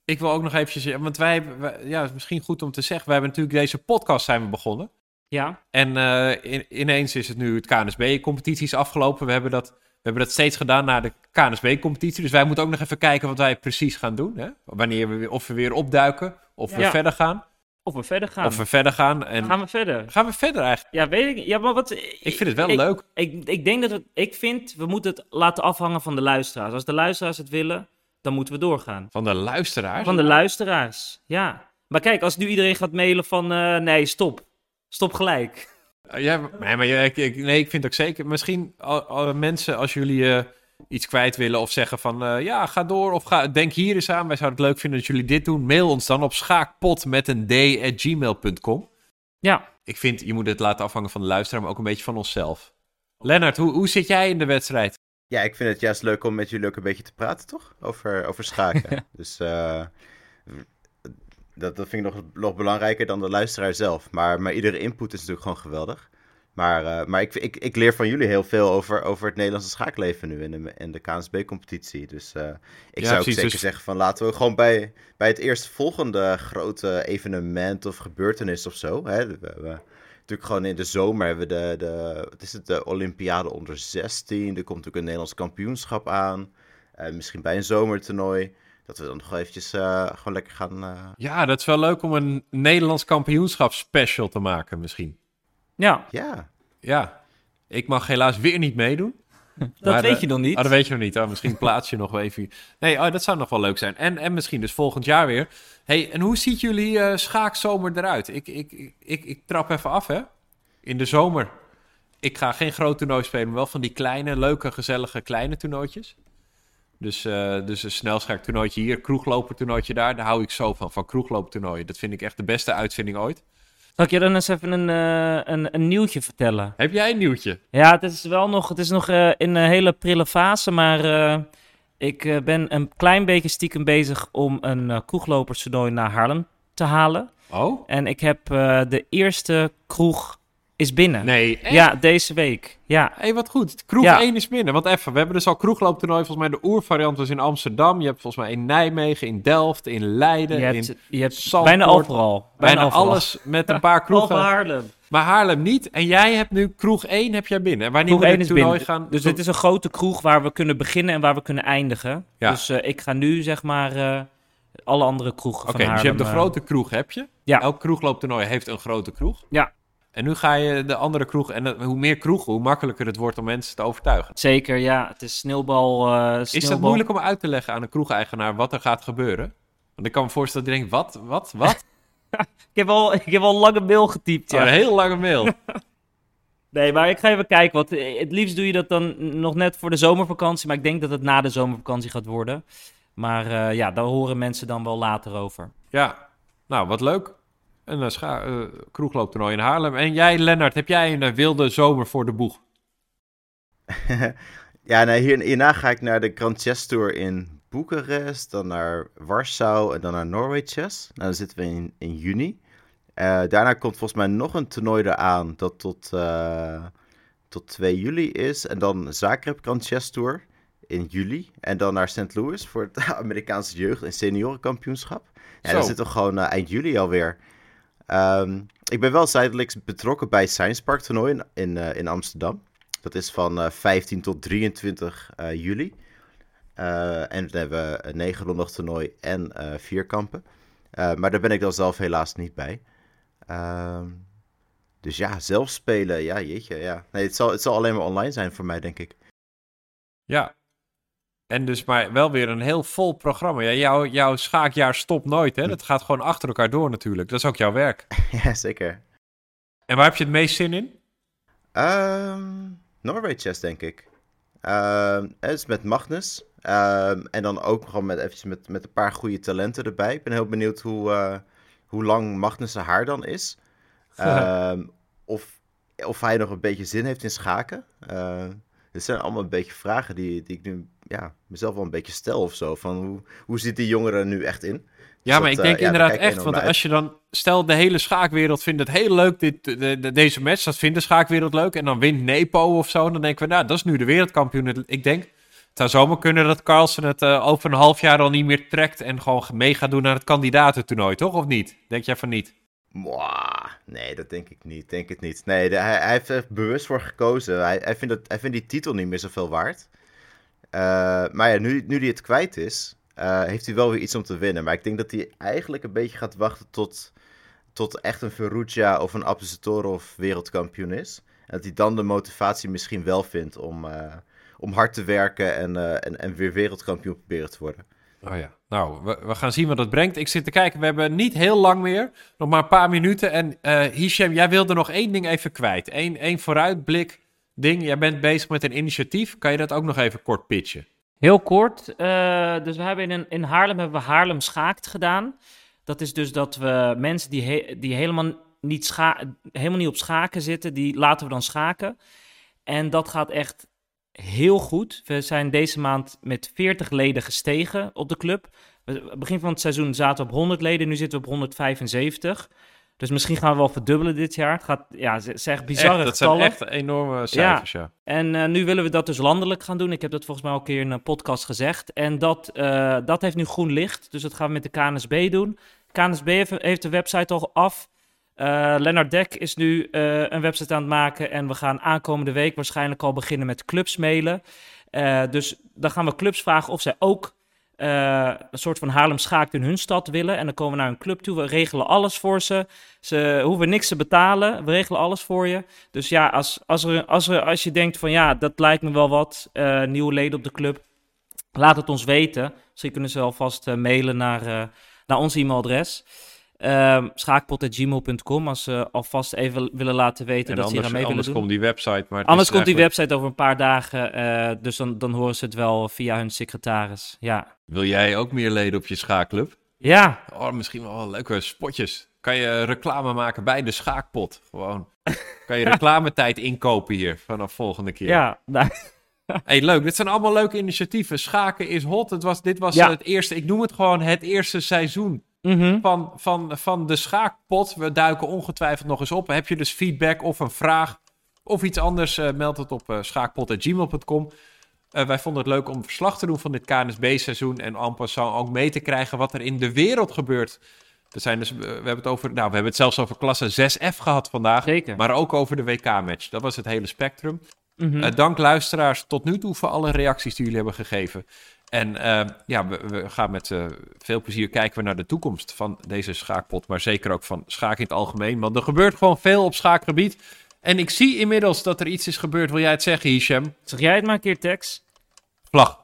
ik wil ook nog eventjes... Want wij, hebben- wij- ja, het is misschien goed om te zeggen... We hebben natuurlijk deze podcast zijn we begonnen. Ja, En eh, in- ineens is het nu het KNSB-competitie is afgelopen. We hebben, dat, hebben dat steeds gedaan na de KNSB-competitie. Dus wij moeten ook nog even kijken wat wij precies gaan doen. Hè? Wanneer we, weer- of we weer opduiken, of we verder gaan. of we verder gaan. Of we verder gaan. En Gaan we verder? gaan we verder eigenlijk? Ja, weet ik. Ja, maar wat. Ik vind het wel ik, leuk. Ik, ik denk dat het. Ik vind, we moeten het laten afhangen van de luisteraars. Als de luisteraars het willen, dan moeten we doorgaan. Van de luisteraars. Van de luisteraars, ja. Maar kijk, als nu iedereen gaat mailen van eh, nee, stop. Stop gelijk. Uh, Ja, maar- nee, maar ja, ik, ik- nee, ik vind ook zeker. Misschien al- al mensen, als jullie eh, iets kwijt willen of zeggen van eh, ja, ga door of ga, denk hier eens aan. Wij zouden het leuk vinden dat jullie dit doen. Mail ons dan op schaakpot met een d at gmail.com. Ja, Ik vind, je moet het laten afhangen van de luisteraar, maar ook een beetje van onszelf. Lennart, hoe, hoe zit jij in de wedstrijd? Ja, ik vind het juist leuk om met jullie ook een beetje te praten, toch? Over, over schaken. dus eh, dat, dat vind ik nog, nog belangrijker dan de luisteraar zelf. Maar, maar iedere input is natuurlijk gewoon geweldig. Maar, eh, maar ik, ik, ik leer van jullie heel veel over, over het Nederlandse schaakleven nu in de, in de KNSB-competitie. Dus eh, ik Ja, zou ook precies, zeker dus- zeggen van laten we gewoon bij, bij het eerstvolgende grote evenement of gebeurtenis of zo. Hè, we, we- natuurlijk gewoon in de zomer hebben we de, de, wat is het, de Olympiade onder 16. Er komt natuurlijk een Nederlands kampioenschap aan. Eh, misschien bij een zomertoernooi. Dat we dan nog eventjes eh, gewoon lekker gaan... eh, Ja, dat is wel leuk om een Nederlands kampioenschap special te maken misschien. ja. Ja, Ja, ik mag helaas weer niet meedoen. Dat Maar, weet eh, je nog niet. Oh, dat weet je nog niet. Oh, misschien plaats je nog wel even. Nee, oh, dat zou nog wel leuk zijn. En, en misschien dus volgend jaar weer. hey, en hoe ziet jullie eh, schaakzomer eruit? Ik, ik, ik, ik, ik trap even af, hè? In de zomer. Ik ga geen groot toernooi spelen, maar wel van die kleine, leuke, gezellige kleine toernooitjes. Dus, eh, dus een snelschaaktoernooitje hier, kroeglopertoernooitje daar. Daar hou ik zo van, van kroeglooptoernooien. Dat vind ik echt de beste uitvinding ooit. Zal ik je dan eens even een, eh, een, een nieuwtje vertellen? Heb jij een nieuwtje? Ja, het is wel nog, het is nog eh, in een hele prille fase, maar ik ben een klein beetje stiekem bezig om een uh, kroegloperstoernooi naar Haarlem te halen. Oh? En ik heb de eerste kroeg is binnen. Nee, echt? Ja, deze week. Ja, Hé, wat goed. Kroeg Ja. 1 is binnen. Want even, we hebben dus al kroeglooptoernooi. Volgens mij de oervariant was in Amsterdam. Je hebt volgens mij in Nijmegen, in Delft, in Leiden, je hebt, in je hebt Zandvoort. bijna overal. bijna overal. alles met een paar kroegen. Haarlem. Maar Haarlem niet. En jij hebt nu kroeg 1 heb jij binnen. En wanneer Kroeg moet 1 het is toernooi binnen. gaan? Dus dit is een grote kroeg waar we kunnen beginnen en waar we kunnen eindigen. Ja. Dus eh, ik ga nu zeg maar eh, alle andere kroegen Oké, van dus je hebt de eh, grote kroeg, heb je? Ja. Elk kroeglooptoernooi heeft een grote kroeg. Ja. En nu ga je de andere kroeg... En hoe meer kroegen, hoe makkelijker het wordt om mensen te overtuigen. Zeker, ja. Het is sneeuwbal. eh Is dat sneeuwbal. moeilijk om uit te leggen aan een kroegeigenaar wat er gaat gebeuren? Want ik kan me voorstellen dat hij denkt, wat, wat, wat? Ik heb al, ik heb al een lange mail getypt, Oh, ja. een heel lange mail. Nee, maar ik ga even kijken. Want het liefst doe je dat dan nog net voor de zomervakantie. Maar ik denk dat het na de zomervakantie gaat worden. Maar eh, ja, daar horen mensen dan wel later over. Ja, nou, wat leuk. Een uh, scha- eh, kroeglooptoernooi in Haarlem. En jij, Lennart, heb jij een eh, wilde zomer voor de boeg? ja, nee, hier, hierna ga ik naar de Grand Chess Tour in Boekarest, dan naar Warschau en dan naar Norway Chess. Nou, dan zitten we in, in juni. Eh, daarna komt volgens mij nog een toernooi eraan dat tot, eh, tot 2 juli is. En dan Zagreb Grand Chess Tour in juli. En dan naar St. Louis voor het Amerikaanse jeugd- en seniorenkampioenschap. Ja, Zo. dan zitten we gewoon eh, eind juli alweer. Ehm, ik ben wel zijdelijks betrokken bij Science Park toernooi in, in, eh, in Amsterdam. Dat is van eh, 15 tot 23 eh, juli. Eh, en dan hebben we een negenrondig toernooi en eh vierkampen. Eh, maar daar ben ik dan zelf helaas niet bij. Ehm, dus ja, zelf spelen, ja jeetje, ja. Nee, het zal, het zal alleen maar online zijn voor mij, denk ik. Ja. En dus maar wel weer een heel vol programma. Ja, jouw, jouw schaakjaar stopt nooit, hè? Dat gaat gewoon achter elkaar door natuurlijk. Dat is ook jouw werk. ja, zeker. En waar heb je het meest zin in? Ehm Norway Chess, denk ik. Ehm het is met Magnus. Ehm, en dan ook gewoon met, eventjes met, met een paar goede talenten erbij. Ik ben heel benieuwd hoe, eh, hoe lang Magnus' haar dan is. Of, of hij nog een beetje zin heeft in schaken. Uh, dit zijn allemaal een beetje vragen die, die ik nu ja, mezelf wel een beetje stel of zo. Van hoe, hoe zit die jongere er nu echt in? Ja, Dus maar dat, ik denk eh, daar inderdaad echt, want als je dan, stel de hele schaakwereld vindt het heel leuk, dit, de, de- deze match, dat vindt de schaakwereld leuk, en dan wint Nepo of zo, dan denken we, nou, dat is nu de wereldkampioen. Ik denk, het zou zomaar kunnen dat Carlsen het eh, over een half jaar al niet meer trekt en gewoon mee gaat doen naar het kandidatentoernooi, toch? Of niet? Denk jij van niet? Mwah, nee, dat denk ik niet. Denk het niet. Nee, de- hij, hij heeft er bewust voor gekozen. Hij, hij, vindt het, hij vindt die titel niet meer zoveel waard. Eh, maar ja, nu, nu hij het kwijt is, eh, heeft hij wel weer iets om te winnen. Maar ik denk dat hij eigenlijk een beetje gaat wachten tot, tot echt een Ferrugia of een Apostolov wereldkampioen is. En dat hij dan de motivatie misschien wel vindt om, eh, om hard te werken en, en, en weer wereldkampioen proberen te worden. Oh ja. Nou, we, we gaan zien wat het brengt. Ik zit te kijken, we hebben niet heel lang meer. Nog maar een paar minuten. En eh Hichem, jij wilde nog één ding even kwijt. Eén één vooruitblik ding. Jij bent bezig met een initiatief. Kan je dat ook nog even kort pitchen? Heel kort. eh, dus we hebben in, in Haarlem hebben we Haarlem Schaakt gedaan. Dat is dus dat we mensen die, he- die helemaal, niet scha helemaal niet op schaken zitten, die laten we dan schaken. En dat gaat echt heel goed. We zijn deze maand met 40 leden gestegen op de club. Begin van het seizoen zaten we op 100 leden, nu zitten we op 175. Dus misschien gaan we wel verdubbelen dit jaar. Het gaat, ja, ze zeggen bizarre Echt, dat zijn echt enorme cijfers, ja. En eh, nu willen we dat dus landelijk gaan doen. Ik heb dat volgens mij al een keer in een podcast gezegd. En dat, eh, dat heeft nu groen licht. Dus dat gaan we met de KNSB doen. KNSB heeft, heeft de website al af. Eh Lennart Dek is nu een website aan het maken. En we gaan aankomende week waarschijnlijk al beginnen met clubs mailen. Dus dan gaan we clubs vragen of zij ook eh, een soort van Haarlem Schaakt in hun stad willen. En dan komen we naar een club toe. We regelen alles voor ze. Ze hoeven niks te betalen. We regelen alles voor je. Dus ja, als, als, er, als, er, als je denkt van ja, dat lijkt me wel wat. eh, nieuwe leden op de club. Laat het ons weten. Misschien kunnen ze alvast eh, mailen naar, naar ons e-mailadres. Ehm schaakpot.gmail.com als ze alvast even willen laten weten En dat ze anders, aan mee willen anders doen. komt die website. Maar Anders komt die website over een paar dagen. eh, dus dan, dan horen ze het wel via hun secretaris. Ja. Wil jij ook meer leden op je schaakclub? Ja, Oh, misschien wel leuke spotjes. Kan je reclame maken bij de schaakpot? Gewoon. Kan je reclametijd inkopen hier vanaf volgende keer? ja. Nou, Hey, leuk. Dit zijn allemaal leuke initiatieven. Schaken is hot. Het was, dit was Ja. het eerste, ik noem het gewoon het eerste seizoen mhm. van, van, van de schaakpot. We duiken ongetwijfeld nog eens op. Heb je dus feedback of een vraag of iets anders, eh, meld het op eh schaakpot.gmail.com. Eh, wij vonden het leuk om verslag te doen van dit KNSB-seizoen en en passant ook mee te krijgen wat er in de wereld gebeurt. Er zijn dus, we hebben het over, nou, we hebben het zelfs over klasse 6F gehad vandaag, Zeker. maar ook over de WK-match. Dat was het hele spectrum. Mhm. Dank luisteraars tot nu toe voor alle reacties die jullie hebben gegeven. En eh, ja, we, we gaan met eh, veel plezier kijken we naar de toekomst van deze schaakpot. Maar zeker ook van schaak in het algemeen. Want er gebeurt gewoon veel op schaakgebied. En ik zie inmiddels dat er iets is gebeurd. Wil jij het zeggen, Hisham? Zeg jij het maar een keer, Tex? Vlag.